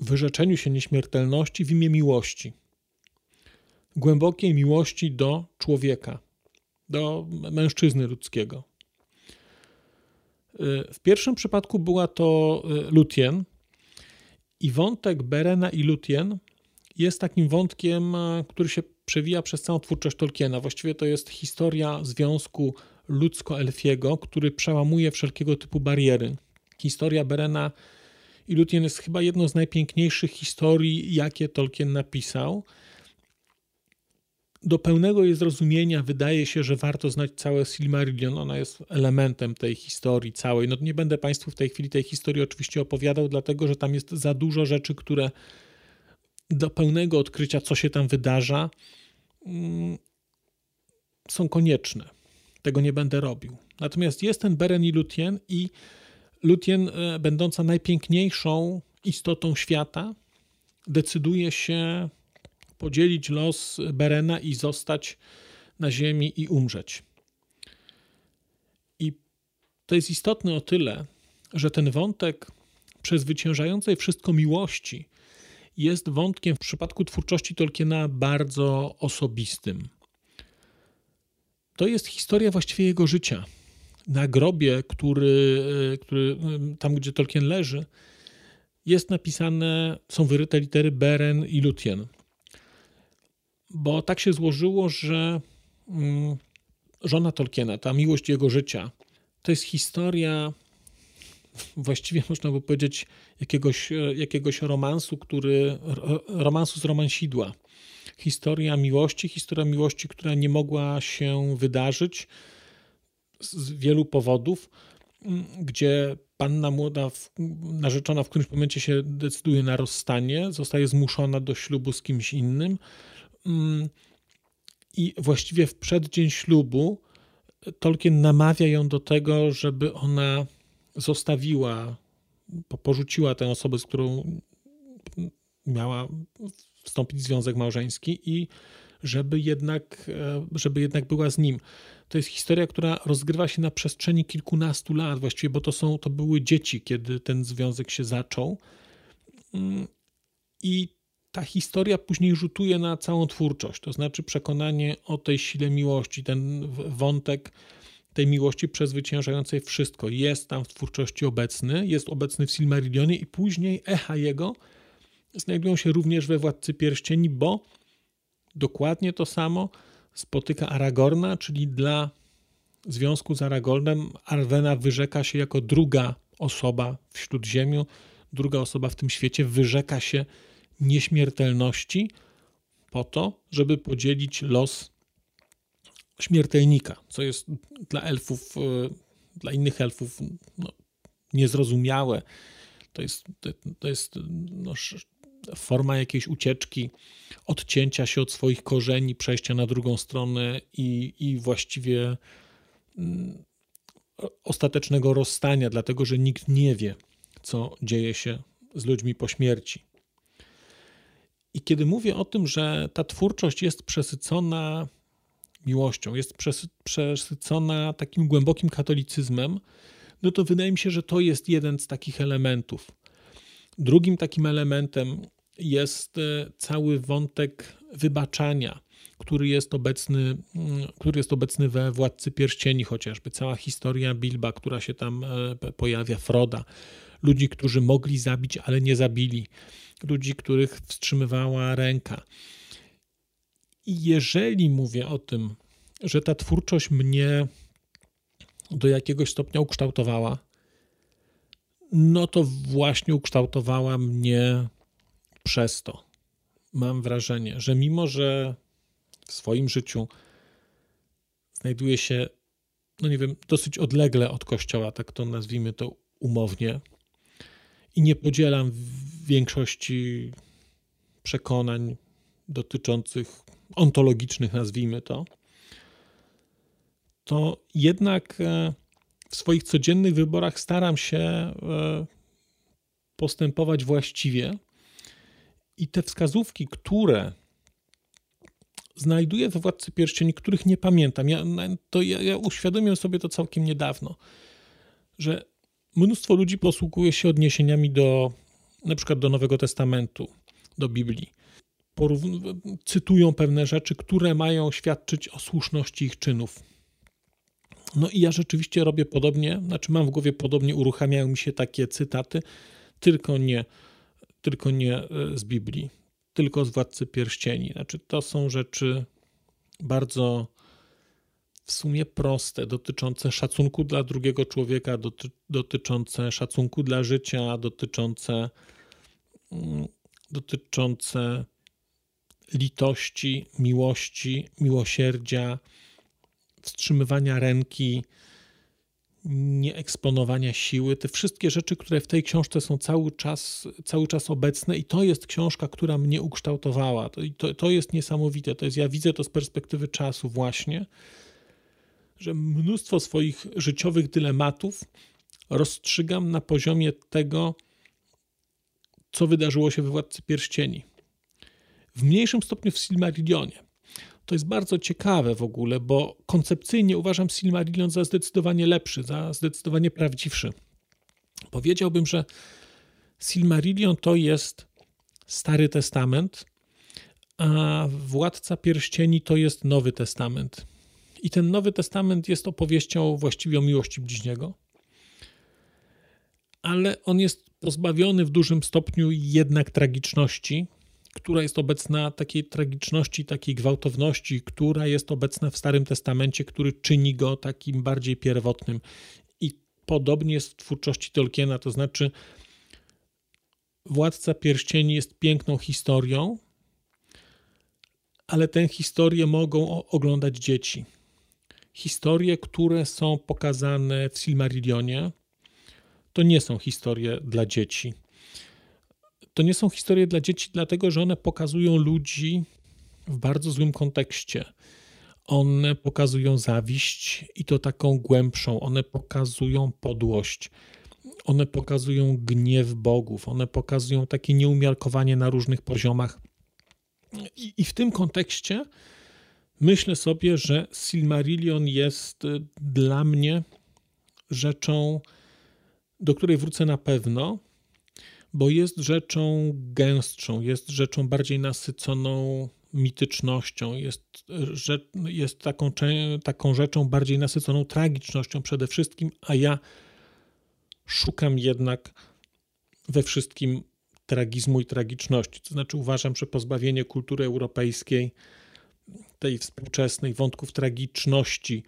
wyrzeczeniu się nieśmiertelności w imię miłości głębokiej miłości do człowieka, do mężczyzny ludzkiego. W pierwszym przypadku była to Lutien i wątek Berena i Lutien jest takim wątkiem, który się przewija przez całą twórczość Tolkiena. Właściwie to jest historia związku ludzko-elfiego, który przełamuje wszelkiego typu bariery. Historia Berena i Lutien jest chyba jedną z najpiękniejszych historii, jakie Tolkien napisał do pełnego jej zrozumienia wydaje się, że warto znać całe Silmarillion. Ona jest elementem tej historii całej. No nie będę Państwu w tej chwili tej historii oczywiście opowiadał, dlatego że tam jest za dużo rzeczy, które do pełnego odkrycia, co się tam wydarza, mm, są konieczne. Tego nie będę robił. Natomiast jest ten Beren i Lutien i Lutien, e, będąca najpiękniejszą istotą świata, decyduje się podzielić los Berena i zostać na ziemi i umrzeć. I to jest istotne o tyle, że ten wątek przezwyciężającej wszystko miłości jest wątkiem w przypadku twórczości Tolkiena bardzo osobistym. To jest historia właściwie jego życia. na grobie, który, który tam, gdzie Tolkien leży, jest napisane, są wyryte litery Beren i Lutien. Bo tak się złożyło, że mm, żona Tolkiena, ta miłość jego życia, to jest historia, właściwie można by powiedzieć, jakiegoś, jakiegoś romansu, który, romansu z romansidła. Historia miłości, historia miłości, która nie mogła się wydarzyć z wielu powodów, gdzie panna młoda, narzeczona w którymś momencie się decyduje na rozstanie, zostaje zmuszona do ślubu z kimś innym i właściwie w przeddzień ślubu Tolkien namawia ją do tego, żeby ona zostawiła, porzuciła tę osobę, z którą miała wstąpić w związek małżeński i żeby jednak, e, żeby jednak była z nim. To jest historia, która rozgrywa się na przestrzeni kilkunastu lat właściwie, bo to, są, to były dzieci, kiedy ten związek się zaczął. Mm, I ta historia później rzutuje na całą twórczość, to znaczy przekonanie o tej sile miłości, ten wątek tej miłości przezwyciężającej wszystko. Jest tam w twórczości obecny, jest obecny w Silmarillionie i później echa jego znajdują się również we Władcy Pierścieni, bo dokładnie to samo spotyka Aragorna, czyli dla związku z Aragornem Arwena wyrzeka się jako druga osoba w Śródziemiu, druga osoba w tym świecie wyrzeka się nieśmiertelności po to, żeby podzielić los śmiertelnika, co jest dla elfów, e, dla innych elfów no, niezrozumiałe. To jest, to jest no, forma jakiejś ucieczki, odcięcia się od swoich korzeni, przejścia na drugą stronę i, i właściwie mm, ostatecznego rozstania, dlatego że nikt nie wie, co dzieje się z ludźmi po śmierci. I kiedy mówię o tym, że ta twórczość jest przesycona miłością, jest przesycona takim głębokim katolicyzmem, no to wydaje mi się, że to jest jeden z takich elementów. Drugim takim elementem jest e, cały wątek wybaczania, który jest obecny, mm, który jest obecny we Władcy Pierścieni chociażby. Cała historia Bilba, która się tam e, pojawia, Froda. Ludzi, którzy mogli zabić, ale nie zabili. Ludzi, których wstrzymywała ręka. I jeżeli mówię o tym, że ta twórczość mnie do jakiegoś stopnia ukształtowała, no to właśnie ukształtowała mnie przez to. Mam wrażenie, że mimo, że w swoim życiu znajduję się, no nie wiem, dosyć odlegle od kościoła, tak to nazwijmy to umownie, i nie podzielam większości przekonań dotyczących ontologicznych, nazwijmy to, to jednak e, w swoich codziennych wyborach staram się e, postępować właściwie. I te wskazówki, które znajduję we Władcy Pierścieni, których nie pamiętam, ja, to ja, ja uświadomiłem sobie to całkiem niedawno, że mnóstwo ludzi posługuje się odniesieniami do na przykład do Nowego Testamentu, do Biblii. Cytują pewne rzeczy, które mają świadczyć o słuszności ich czynów. No i ja rzeczywiście robię podobnie, znaczy mam w głowie podobnie, uruchamiają mi się takie cytaty, tylko nie, tylko nie e, z Biblii, tylko z Władcy Pierścieni. Znaczy to są rzeczy bardzo w sumie proste, dotyczące szacunku dla drugiego człowieka, doty, dotyczące szacunku dla życia, dotyczące, mm, dotyczące litości, miłości, miłosierdzia, wstrzymywania ręki, nieeksponowania siły, te wszystkie rzeczy, które w tej książce są cały czas, cały czas obecne i to jest książka, która mnie ukształtowała. To, to, to jest niesamowite. To jest, ja widzę to z perspektywy czasu właśnie, że mnóstwo swoich życiowych dylematów rozstrzygam na poziomie tego, co wydarzyło się we Władcy Pierścieni. W mniejszym stopniu w Silmarillionie. To jest bardzo ciekawe w ogóle, bo koncepcyjnie uważam Silmarillion za zdecydowanie lepszy, za zdecydowanie prawdziwszy. Powiedziałbym, że Silmarillion to jest Stary Testament, a Władca Pierścieni to jest Nowy Testament. I ten Nowy Testament jest opowieścią właściwie o miłości bliźniego, ale on jest pozbawiony w dużym stopniu jednak tragiczności, która jest obecna, takiej tragiczności, takiej gwałtowności, która jest obecna w Starym Testamencie, który czyni go takim bardziej pierwotnym. I podobnie jest w twórczości Tolkiena, to znaczy Władca Pierścieni jest piękną historią, ale tę historię mogą oglądać dzieci. Historie, które są pokazane w Silmarillionie, to nie są historie dla dzieci. To nie są historie dla dzieci, dlatego że one pokazują ludzi w bardzo złym kontekście. One pokazują zawiść i to taką głębszą, one pokazują podłość, one pokazują gniew bogów, one pokazują takie nieumiarkowanie na różnych poziomach. I, i w tym kontekście myślę sobie, że Silmarillion jest y, dla mnie rzeczą, do której wrócę na pewno, bo jest rzeczą gęstszą, jest rzeczą bardziej nasyconą mitycznością, jest, jest taką, taką rzeczą bardziej nasyconą tragicznością przede wszystkim, a ja szukam jednak we wszystkim tragizmu i tragiczności. To znaczy, uważam, że pozbawienie kultury europejskiej, tej współczesnej, wątków tragiczności,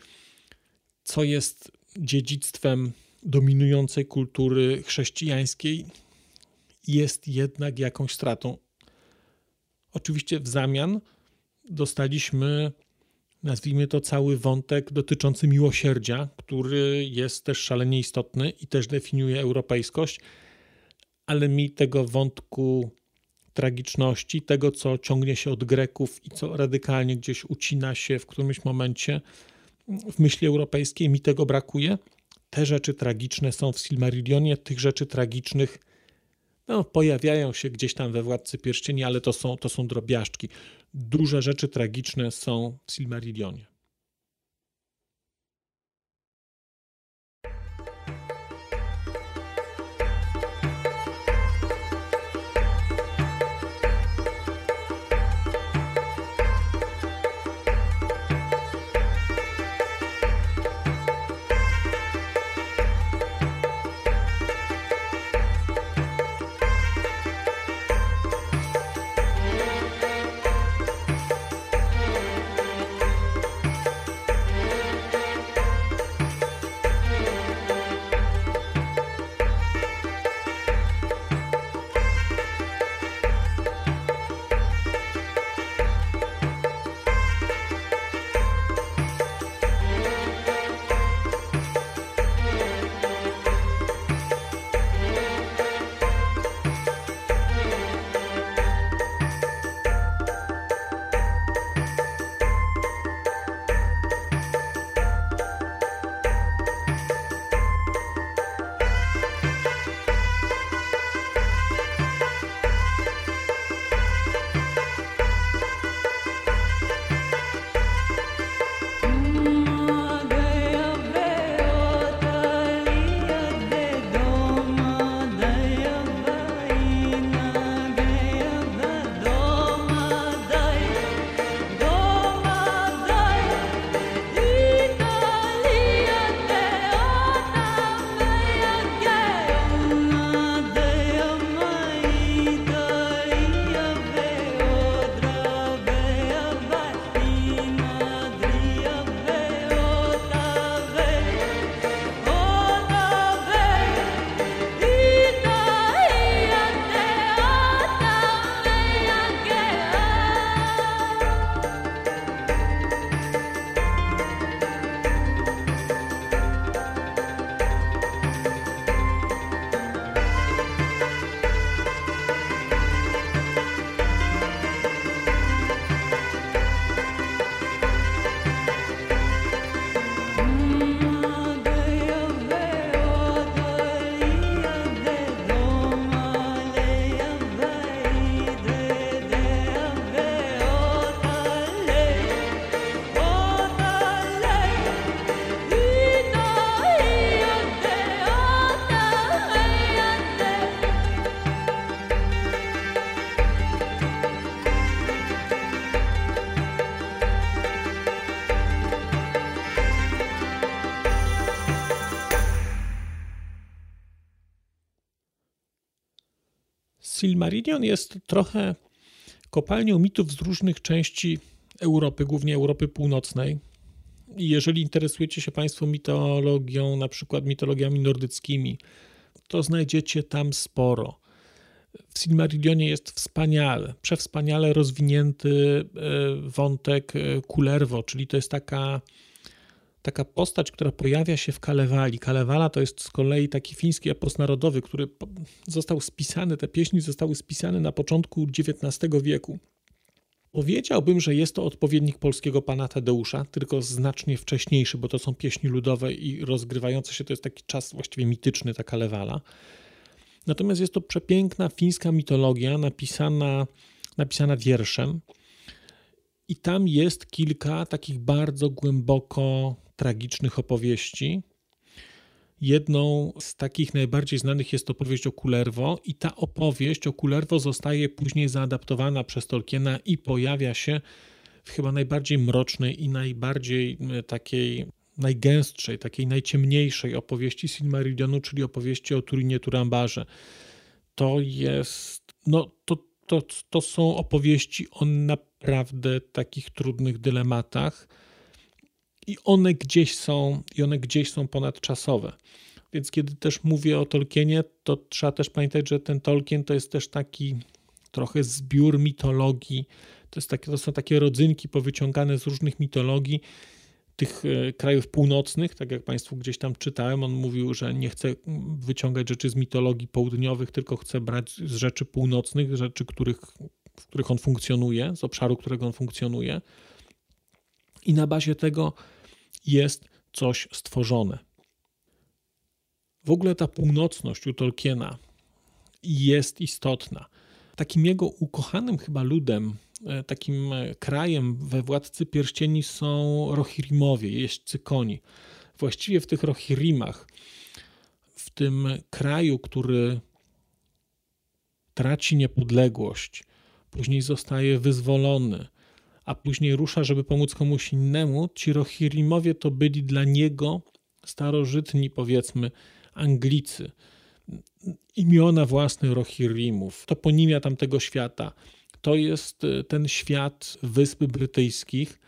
co jest dziedzictwem dominującej kultury chrześcijańskiej, jest jednak jakąś stratą. Oczywiście w zamian dostaliśmy, nazwijmy to, cały wątek dotyczący miłosierdzia, który jest też szalenie istotny i też definiuje europejskość, ale mi tego wątku tragiczności, tego co ciągnie się od Greków i co radykalnie gdzieś ucina się w którymś momencie w myśli europejskiej, mi tego brakuje. Te rzeczy tragiczne są w Silmarillionie, tych rzeczy tragicznych no, pojawiają się gdzieś tam we Władcy Pierścieni, ale to są, to są drobiażdżki. Duże rzeczy tragiczne są w Silmarillionie. Silmarillion jest trochę kopalnią mitów z różnych części Europy, głównie Europy Północnej. I jeżeli interesujecie się Państwo mitologią, na przykład mitologiami nordyckimi, to znajdziecie tam sporo. W Silmarillionie jest wspaniale, przewspaniale rozwinięty e, wątek e, Kullervo, czyli to jest taka, taka postać, która pojawia się w Kalewali. Kalewala to jest z kolei taki fiński epos narodowy, który został spisany, te pieśni zostały spisane na początku XIX wieku. Powiedziałbym, że jest to odpowiednik polskiego pana Tadeusza, tylko znacznie wcześniejszy, bo to są pieśni ludowe i rozgrywające się, to jest taki czas właściwie mityczny, taka lewala. Natomiast jest to przepiękna fińska mitologia napisana, napisana wierszem. I tam jest kilka takich bardzo głęboko tragicznych opowieści. Jedną z takich najbardziej znanych jest opowieść o Kullerwo i ta opowieść o Kullerwo zostaje później zaadaptowana przez Tolkiena i pojawia się w chyba najbardziej mrocznej i najbardziej e, takiej najgęstszej, takiej najciemniejszej opowieści Silmarillionu, czyli opowieści o Turinie Turambarze. To jest, no to, to, to są opowieści o naprawdę takich trudnych dylematach i one gdzieś są, i one gdzieś są ponadczasowe. Więc kiedy też mówię o Tolkienie, to trzeba też pamiętać, że ten Tolkien to jest też taki trochę zbiór mitologii. To, jest takie, to są takie rodzynki powyciągane z różnych mitologii tych e, krajów północnych, tak jak Państwu gdzieś tam czytałem, on mówił, że nie chce wyciągać rzeczy z mitologii południowych, tylko chce brać z rzeczy północnych, rzeczy, których, w których on funkcjonuje, z obszaru, którego on funkcjonuje. I na bazie tego jest coś stworzone. W ogóle ta północność u Tolkiena jest istotna. Takim jego ukochanym chyba ludem, e, takim e, krajem we Władcy Pierścieni są Rohirimowie, jeźdźcy koni. Właściwie w tych Rohirimach, w tym kraju, który traci niepodległość, później zostaje wyzwolony, a później rusza, żeby pomóc komuś innemu, ci Rohirimowie to byli dla niego starożytni, powiedzmy, Anglicy. Imiona własne Rohirimów, toponimia tamtego świata. To jest e, ten świat Wysp Brytyjskich.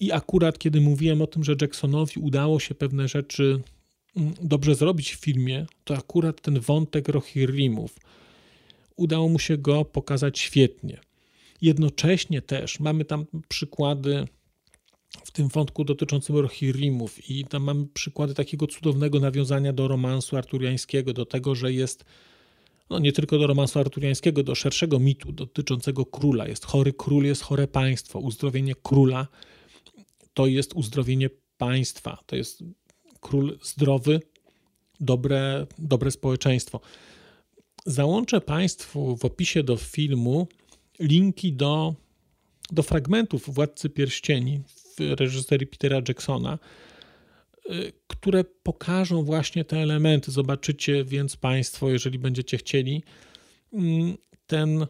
I akurat kiedy mówiłem o tym, że Jacksonowi udało się pewne rzeczy mm, dobrze zrobić w filmie, to akurat ten wątek Rohirimów udało mu się go pokazać świetnie. Jednocześnie też mamy tam przykłady w tym wątku dotyczącym Rohirimów i tam mamy przykłady takiego cudownego nawiązania do romansu arturiańskiego, do tego, że jest no nie tylko do romansu arturiańskiego, do szerszego mitu dotyczącego króla. Jest chory król, jest chore państwo. Uzdrowienie króla to jest uzdrowienie państwa. To jest król zdrowy, dobre, dobre społeczeństwo. Załączę Państwu w opisie do filmu linki do, do fragmentów Władcy Pierścieni w reżyserii Petera Jacksona, y, które pokażą właśnie te elementy. Zobaczycie więc Państwo, jeżeli będziecie chcieli, mm, ten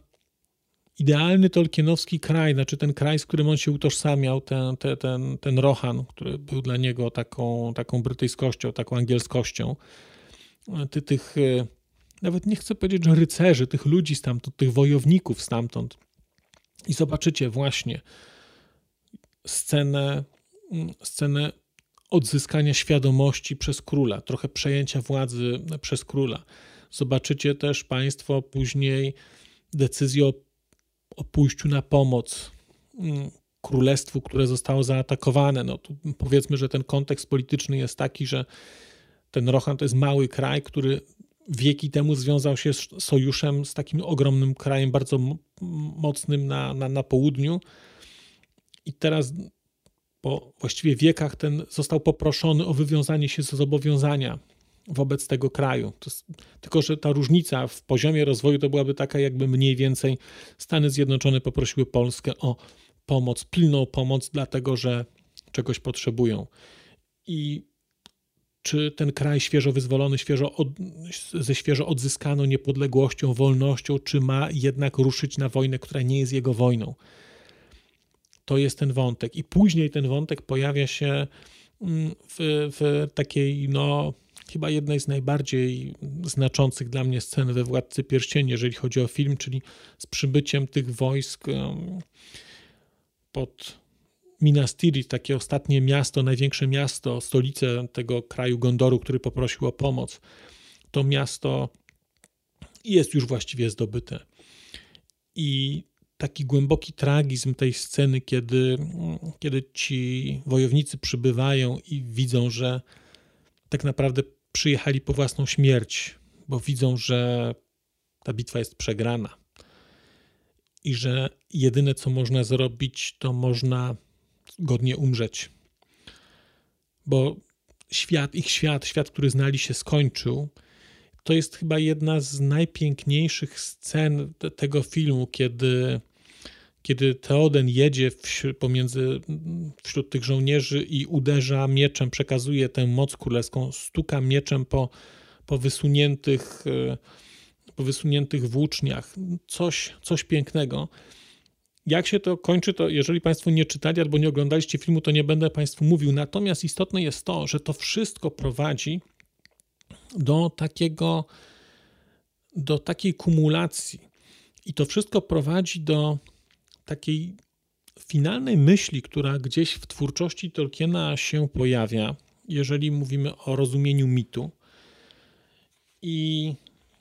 idealny tolkienowski kraj, znaczy ten kraj, z którym on się utożsamiał, ten, ten, ten, ten Rohan, który był dla niego taką, taką brytyjskością, taką angielskością, ty, tych y, nawet nie chcę powiedzieć, że rycerzy, tych ludzi stamtąd, tych wojowników stamtąd. I zobaczycie właśnie scenę, scenę odzyskania świadomości przez króla, trochę przejęcia władzy przez króla. Zobaczycie też Państwo później decyzję o, o pójściu na pomoc mm, królestwu, które zostało zaatakowane. No, powiedzmy, że ten kontekst polityczny jest taki, że ten Rohan to jest mały kraj, który wieki temu związał się z sojuszem z takim ogromnym krajem, bardzo mocnym na, na, na południu. I teraz po właściwie wiekach ten został poproszony o wywiązanie się z zobowiązania wobec tego kraju. Jest, tylko, że ta różnica w poziomie rozwoju to byłaby taka, jakby mniej więcej Stany Zjednoczone poprosiły Polskę o pomoc, pilną pomoc, dlatego że czegoś potrzebują. I czy ten kraj świeżo wyzwolony, świeżo od, ze świeżo odzyskaną niepodległością, wolnością, czy ma jednak ruszyć na wojnę, która nie jest jego wojną. To jest ten wątek. I później ten wątek pojawia się mm, w, w takiej no, chyba jednej z najbardziej znaczących dla mnie scen we Władcy Pierścieni, jeżeli chodzi o film, czyli z przybyciem tych wojsk pod Minas Tirith, takie ostatnie miasto, największe miasto, stolicę tego kraju Gondoru, który poprosił o pomoc. To miasto jest już właściwie zdobyte. I taki głęboki tragizm tej sceny, kiedy, kiedy ci wojownicy przybywają i widzą, że tak naprawdę przyjechali po własną śmierć, bo widzą, że ta bitwa jest przegrana i że jedyne co można zrobić, to można godnie umrzeć. Bo świat, ich świat, świat, który znali się, skończył. To jest chyba jedna z najpiękniejszych scen tego filmu, kiedy, kiedy Teoden jedzie pomiędzy, wśród tych żołnierzy i uderza mieczem, przekazuje tę moc królewską, stuka mieczem po, po wysuniętych po wysuniętych włóczniach. Coś, coś pięknego. Jak się to kończy, to jeżeli Państwo nie czytali albo nie oglądaliście filmu, to nie będę Państwu mówił. Natomiast istotne jest to, że to wszystko prowadzi do takiego, do takiej kumulacji. I to wszystko prowadzi do takiej finalnej myśli, która gdzieś w twórczości Tolkiena się pojawia, jeżeli mówimy o rozumieniu mitu i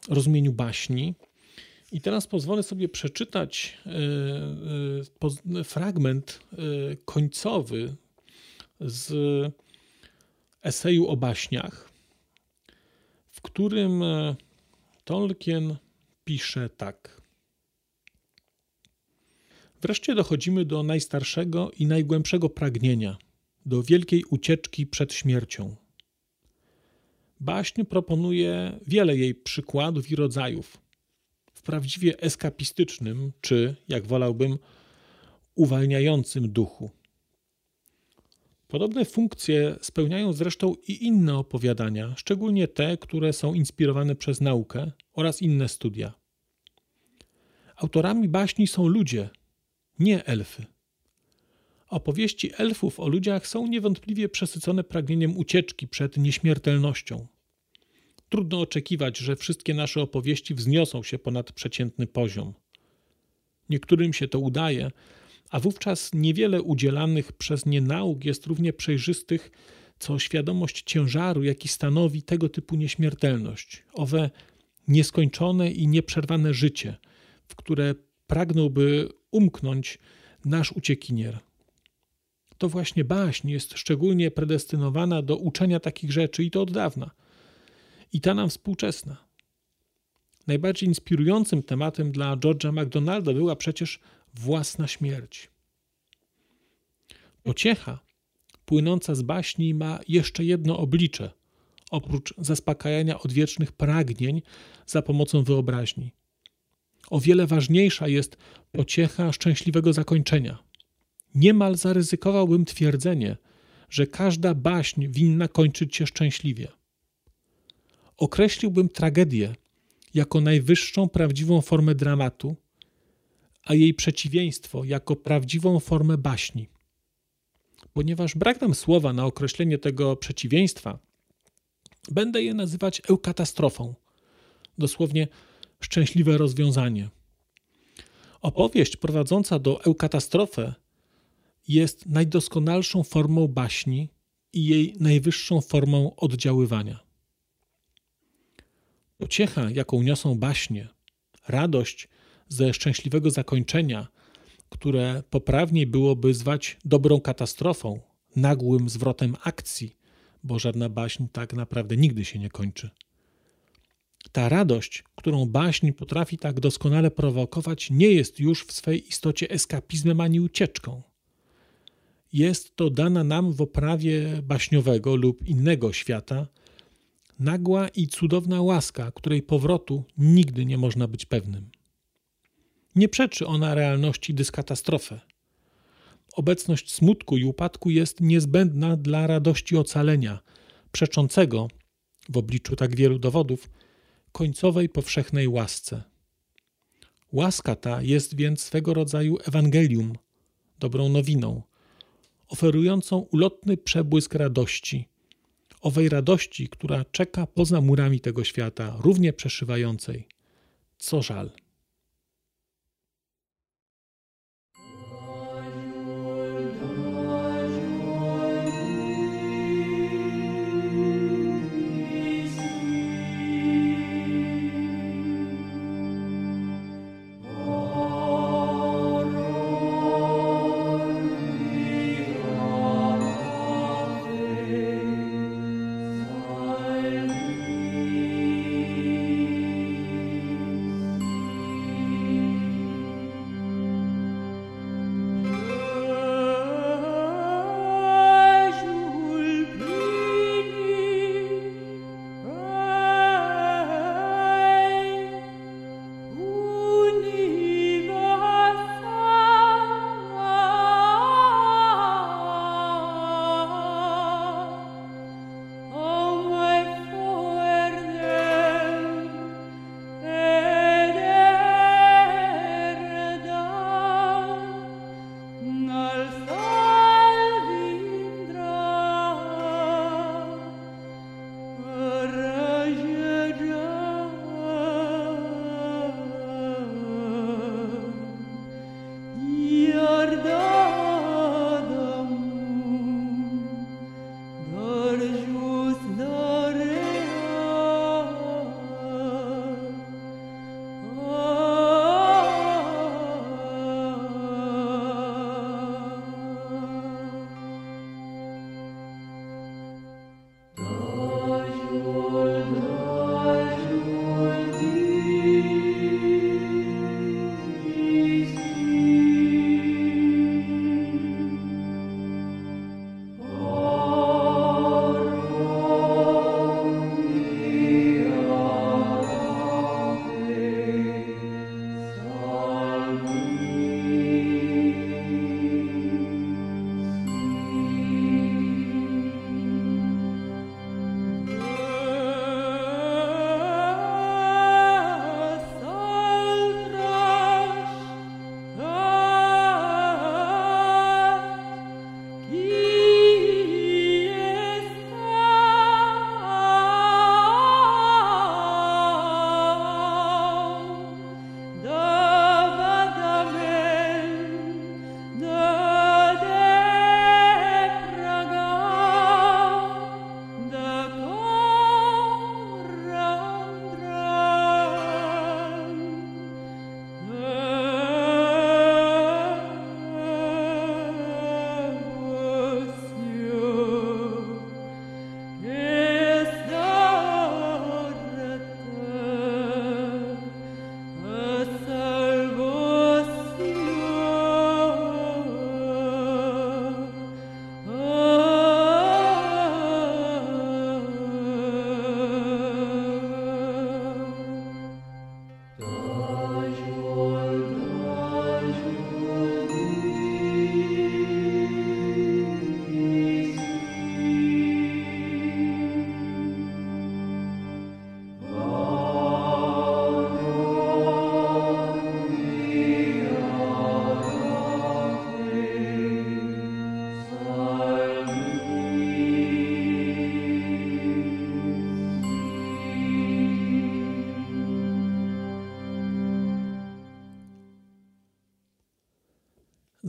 rozumieniu baśni. I teraz pozwolę sobie przeczytać e, e, fragment e, końcowy z eseju o baśniach, w którym Tolkien pisze tak. Wreszcie dochodzimy do najstarszego i najgłębszego pragnienia, do wielkiej ucieczki przed śmiercią. Baśń proponuje wiele jej przykładów i rodzajów prawdziwie eskapistycznym, czy, jak wolałbym, uwalniającym duchu. Podobne funkcje spełniają zresztą i inne opowiadania, szczególnie te, które są inspirowane przez naukę oraz inne studia. Autorami baśni są ludzie, nie elfy. Opowieści elfów o ludziach są niewątpliwie przesycone pragnieniem ucieczki przed nieśmiertelnością. Trudno oczekiwać, że wszystkie nasze opowieści wzniosą się ponad przeciętny poziom. Niektórym się to udaje, a wówczas niewiele udzielanych przez nie nauk jest równie przejrzystych, co świadomość ciężaru, jaki stanowi tego typu nieśmiertelność, owe nieskończone i nieprzerwane życie, w które pragnąłby umknąć nasz uciekinier. To właśnie baśń jest szczególnie predestynowana do uczenia takich rzeczy i to od dawna – i ta nam współczesna. Najbardziej inspirującym tematem dla George'a MacDonalda była przecież własna śmierć. Pociecha płynąca z baśni ma jeszcze jedno oblicze, oprócz zaspokajania odwiecznych pragnień za pomocą wyobraźni. O wiele ważniejsza jest pociecha szczęśliwego zakończenia. Niemal zaryzykowałbym twierdzenie, że każda baśń winna kończyć się szczęśliwie określiłbym tragedię jako najwyższą prawdziwą formę dramatu, a jej przeciwieństwo jako prawdziwą formę baśni. Ponieważ brak nam słowa na określenie tego przeciwieństwa, będę je nazywać eukatastrofą, dosłownie szczęśliwe rozwiązanie. Opowieść prowadząca do eukatastrofy jest najdoskonalszą formą baśni i jej najwyższą formą oddziaływania. Pociecha, jaką niosą baśnie, radość ze szczęśliwego zakończenia, które poprawniej byłoby zwać dobrą katastrofą, nagłym zwrotem akcji, bo żadna baśń tak naprawdę nigdy się nie kończy. Ta radość, którą baśń potrafi tak doskonale prowokować, nie jest już w swej istocie eskapizmem ani ucieczką. Jest to dana nam w oprawie baśniowego lub innego świata, nagła i cudowna łaska, której powrotu nigdy nie można być pewnym. Nie przeczy ona realności dyskatastrofy. Obecność smutku i upadku jest niezbędna dla radości ocalenia, przeczącego, w obliczu tak wielu dowodów, końcowej powszechnej łasce. Łaska ta jest więc swego rodzaju Ewangelium, dobrą nowiną, oferującą ulotny przebłysk radości – owej radości, która czeka poza murami tego świata, równie przeszywającej. Co żal.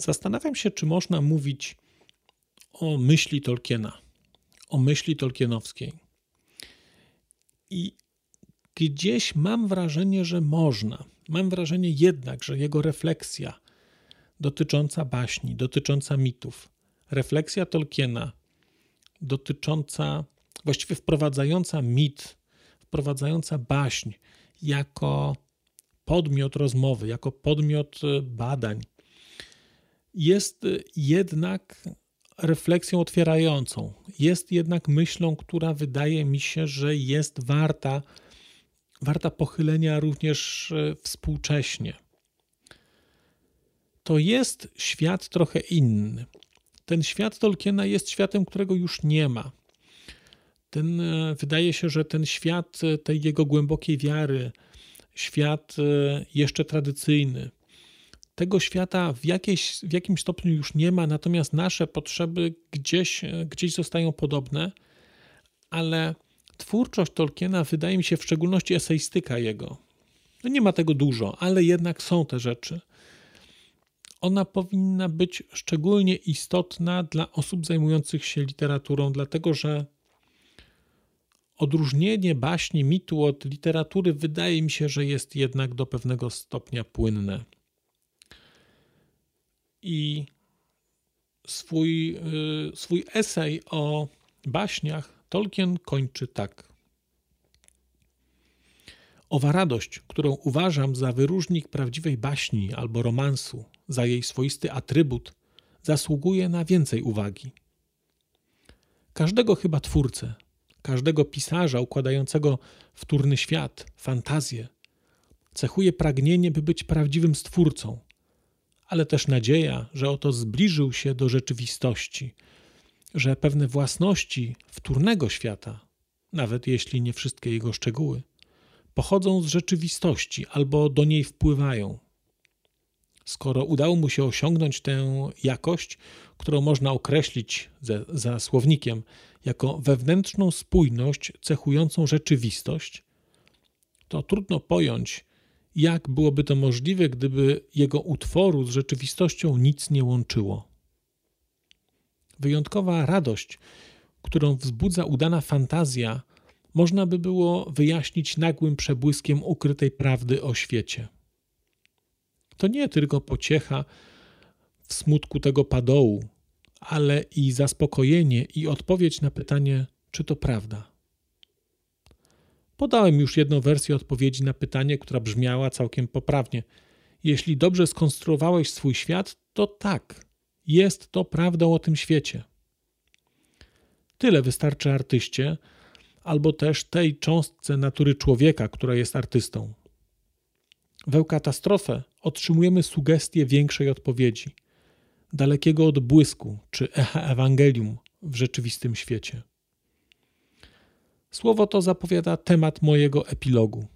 Zastanawiam się, czy można mówić o myśli Tolkiena, o myśli tolkienowskiej. I gdzieś mam wrażenie, że można. Mam wrażenie jednak, że jego refleksja dotycząca baśni, dotycząca mitów, refleksja Tolkiena dotycząca, właściwie wprowadzająca mit, wprowadzająca baśń jako podmiot rozmowy, jako podmiot badań, jest jednak refleksją otwierającą. Jest jednak myślą, która wydaje mi się, że jest warta, warta pochylenia również e, współcześnie. To jest świat trochę inny. Ten świat Tolkiena jest światem, którego już nie ma. Ten, e, wydaje się, że ten świat e, tej jego głębokiej wiary, świat jeszcze tradycyjny, tego świata w, jakiejś, w jakimś stopniu już nie ma, natomiast nasze potrzeby gdzieś, gdzieś zostają podobne, ale twórczość Tolkiena wydaje mi się, w szczególności eseistyka jego, no nie ma tego dużo, ale jednak są te rzeczy. Ona powinna być szczególnie istotna dla osób zajmujących się literaturą, dlatego że odróżnienie baśni, mitu od literatury wydaje mi się, że jest jednak do pewnego stopnia płynne. I swój, y, swój esej o baśniach Tolkien kończy tak. Owa radość, którą uważam za wyróżnik prawdziwej baśni albo romansu, za jej swoisty atrybut, zasługuje na więcej uwagi. Każdego chyba twórcę, każdego pisarza układającego wtórny świat, fantazję, cechuje pragnienie, by być prawdziwym stwórcą, ale też nadzieja, że oto zbliżył się do rzeczywistości, że pewne własności wtórnego świata, nawet jeśli nie wszystkie jego szczegóły, pochodzą z rzeczywistości albo do niej wpływają. Skoro udało mu się osiągnąć tę jakość, którą można określić ze, za słownikiem jako wewnętrzną spójność cechującą rzeczywistość, to trudno pojąć, jak byłoby to możliwe, gdyby jego utworu z rzeczywistością nic nie łączyło. Wyjątkowa radość, którą wzbudza udana fantazja, można by było wyjaśnić nagłym przebłyskiem ukrytej prawdy o świecie. To nie tylko pociecha w smutku tego padołu, ale i zaspokojenie i odpowiedź na pytanie, czy to prawda. Podałem już jedną wersję odpowiedzi na pytanie, która brzmiała całkiem poprawnie. Jeśli dobrze skonstruowałeś swój świat, to tak, jest to prawdą o tym świecie. Tyle wystarczy artyście, albo też tej cząstce natury człowieka, która jest artystą. We katastrofę otrzymujemy sugestie większej odpowiedzi, dalekiego odbłysku czy echa Ewangelium w rzeczywistym świecie. Słowo to zapowiada temat mojego epilogu.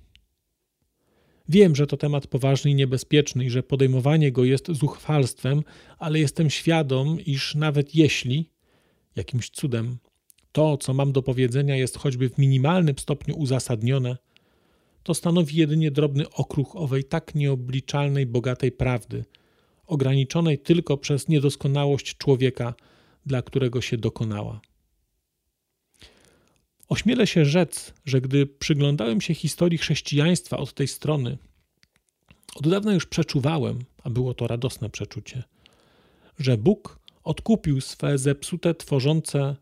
Wiem, że to temat poważny i niebezpieczny i że podejmowanie go jest zuchwalstwem, ale jestem świadom, iż nawet jeśli, jakimś cudem, to, co mam do powiedzenia, jest choćby w minimalnym stopniu uzasadnione, to stanowi jedynie drobny okruch owej tak nieobliczalnej, bogatej prawdy, ograniczonej tylko przez niedoskonałość człowieka, dla którego się dokonała. Ośmielę się rzec, że gdy przyglądałem się historii chrześcijaństwa od tej strony, od dawna już przeczuwałem, a było to radosne przeczucie, że Bóg odkupił swe zepsute, tworzące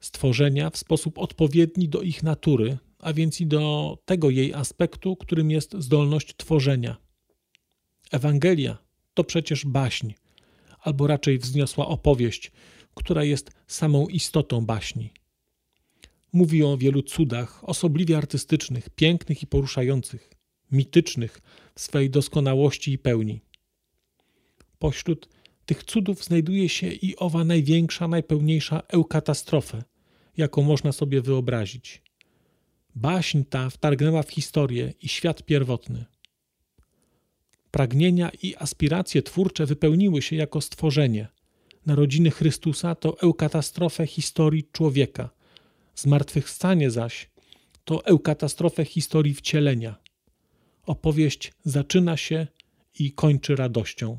stworzenia w sposób odpowiedni do ich natury, a więc i do tego jej aspektu, którym jest zdolność tworzenia. Ewangelia to przecież baśń, albo raczej wzniosła opowieść, która jest samą istotą baśni. Mówi o wielu cudach, osobliwie artystycznych, pięknych i poruszających, mitycznych w swej doskonałości i pełni. Pośród tych cudów znajduje się i owa największa, najpełniejsza eukatastrofę, jaką można sobie wyobrazić. Baśń ta wtargnęła w historię i świat pierwotny. Pragnienia i aspiracje twórcze wypełniły się jako stworzenie. Narodziny Chrystusa to eukatastrofę historii człowieka. Zmartwychwstanie zaś to eukatastrofę historii wcielenia. Opowieść zaczyna się i kończy radością.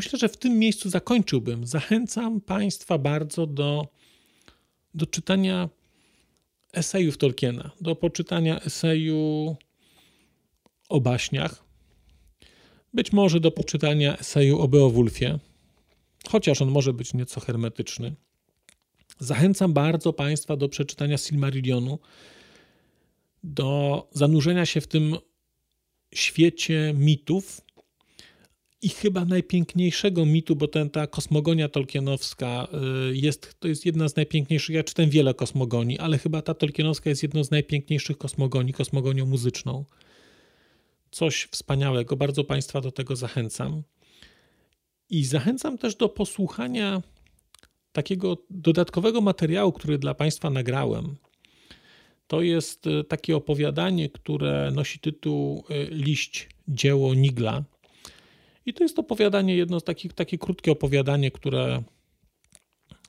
Myślę, że w tym miejscu zakończyłbym. Zachęcam Państwa bardzo do, do czytania esejów Tolkiena, do poczytania eseju o baśniach, być może do poczytania eseju o Beowulfie, chociaż on może być nieco hermetyczny. Zachęcam bardzo Państwa do przeczytania Silmarillionu, do zanurzenia się w tym świecie mitów, i chyba najpiękniejszego mitu, bo ten, ta kosmogonia tolkienowska y, jest, to jest jedna z najpiękniejszych, ja czytam wiele kosmogonii, ale chyba ta tolkienowska jest jedną z najpiękniejszych kosmogonii, kosmogonią muzyczną. Coś wspaniałego, bardzo Państwa do tego zachęcam. I zachęcam też do posłuchania takiego dodatkowego materiału, który dla Państwa nagrałem. To jest y, takie opowiadanie, które nosi tytuł y, Liść, dzieło Nigla i to jest opowiadanie, jedno z takich, takie krótkie opowiadanie, które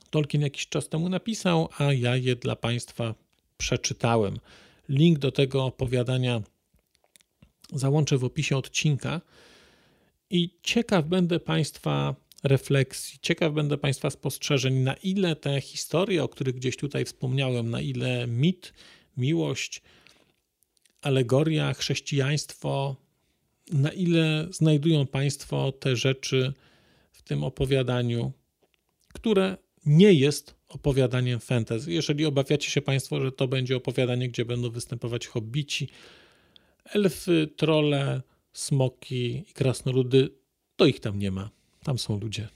Tolkien jakiś czas temu napisał, a ja je dla Państwa przeczytałem. Link do tego opowiadania załączę w opisie odcinka. I ciekaw będę Państwa refleksji, ciekaw będę Państwa spostrzeżeń, na ile te historie, o których gdzieś tutaj wspomniałem, na ile mit, miłość, alegoria, chrześcijaństwo na ile znajdują Państwo te rzeczy w tym opowiadaniu, które nie jest opowiadaniem fantasy. Jeżeli obawiacie się Państwo, że to będzie opowiadanie, gdzie będą występować hobbici, elfy, trole, smoki i krasnoludy, to ich tam nie ma. Tam są ludzie.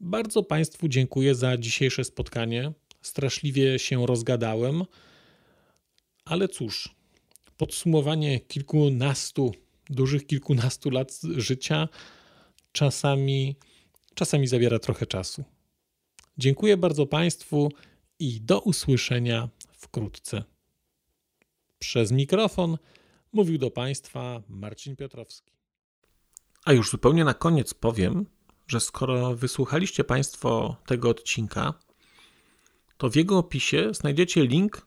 Bardzo Państwu dziękuję za dzisiejsze spotkanie. Straszliwie się rozgadałem, ale cóż, podsumowanie kilkunastu, dużych kilkunastu lat życia czasami, czasami zabiera trochę czasu. Dziękuję bardzo Państwu i do usłyszenia wkrótce. Przez mikrofon mówił do Państwa Marcin Piotrowski. A już zupełnie na koniec powiem, że skoro wysłuchaliście Państwo tego odcinka, to w jego opisie znajdziecie link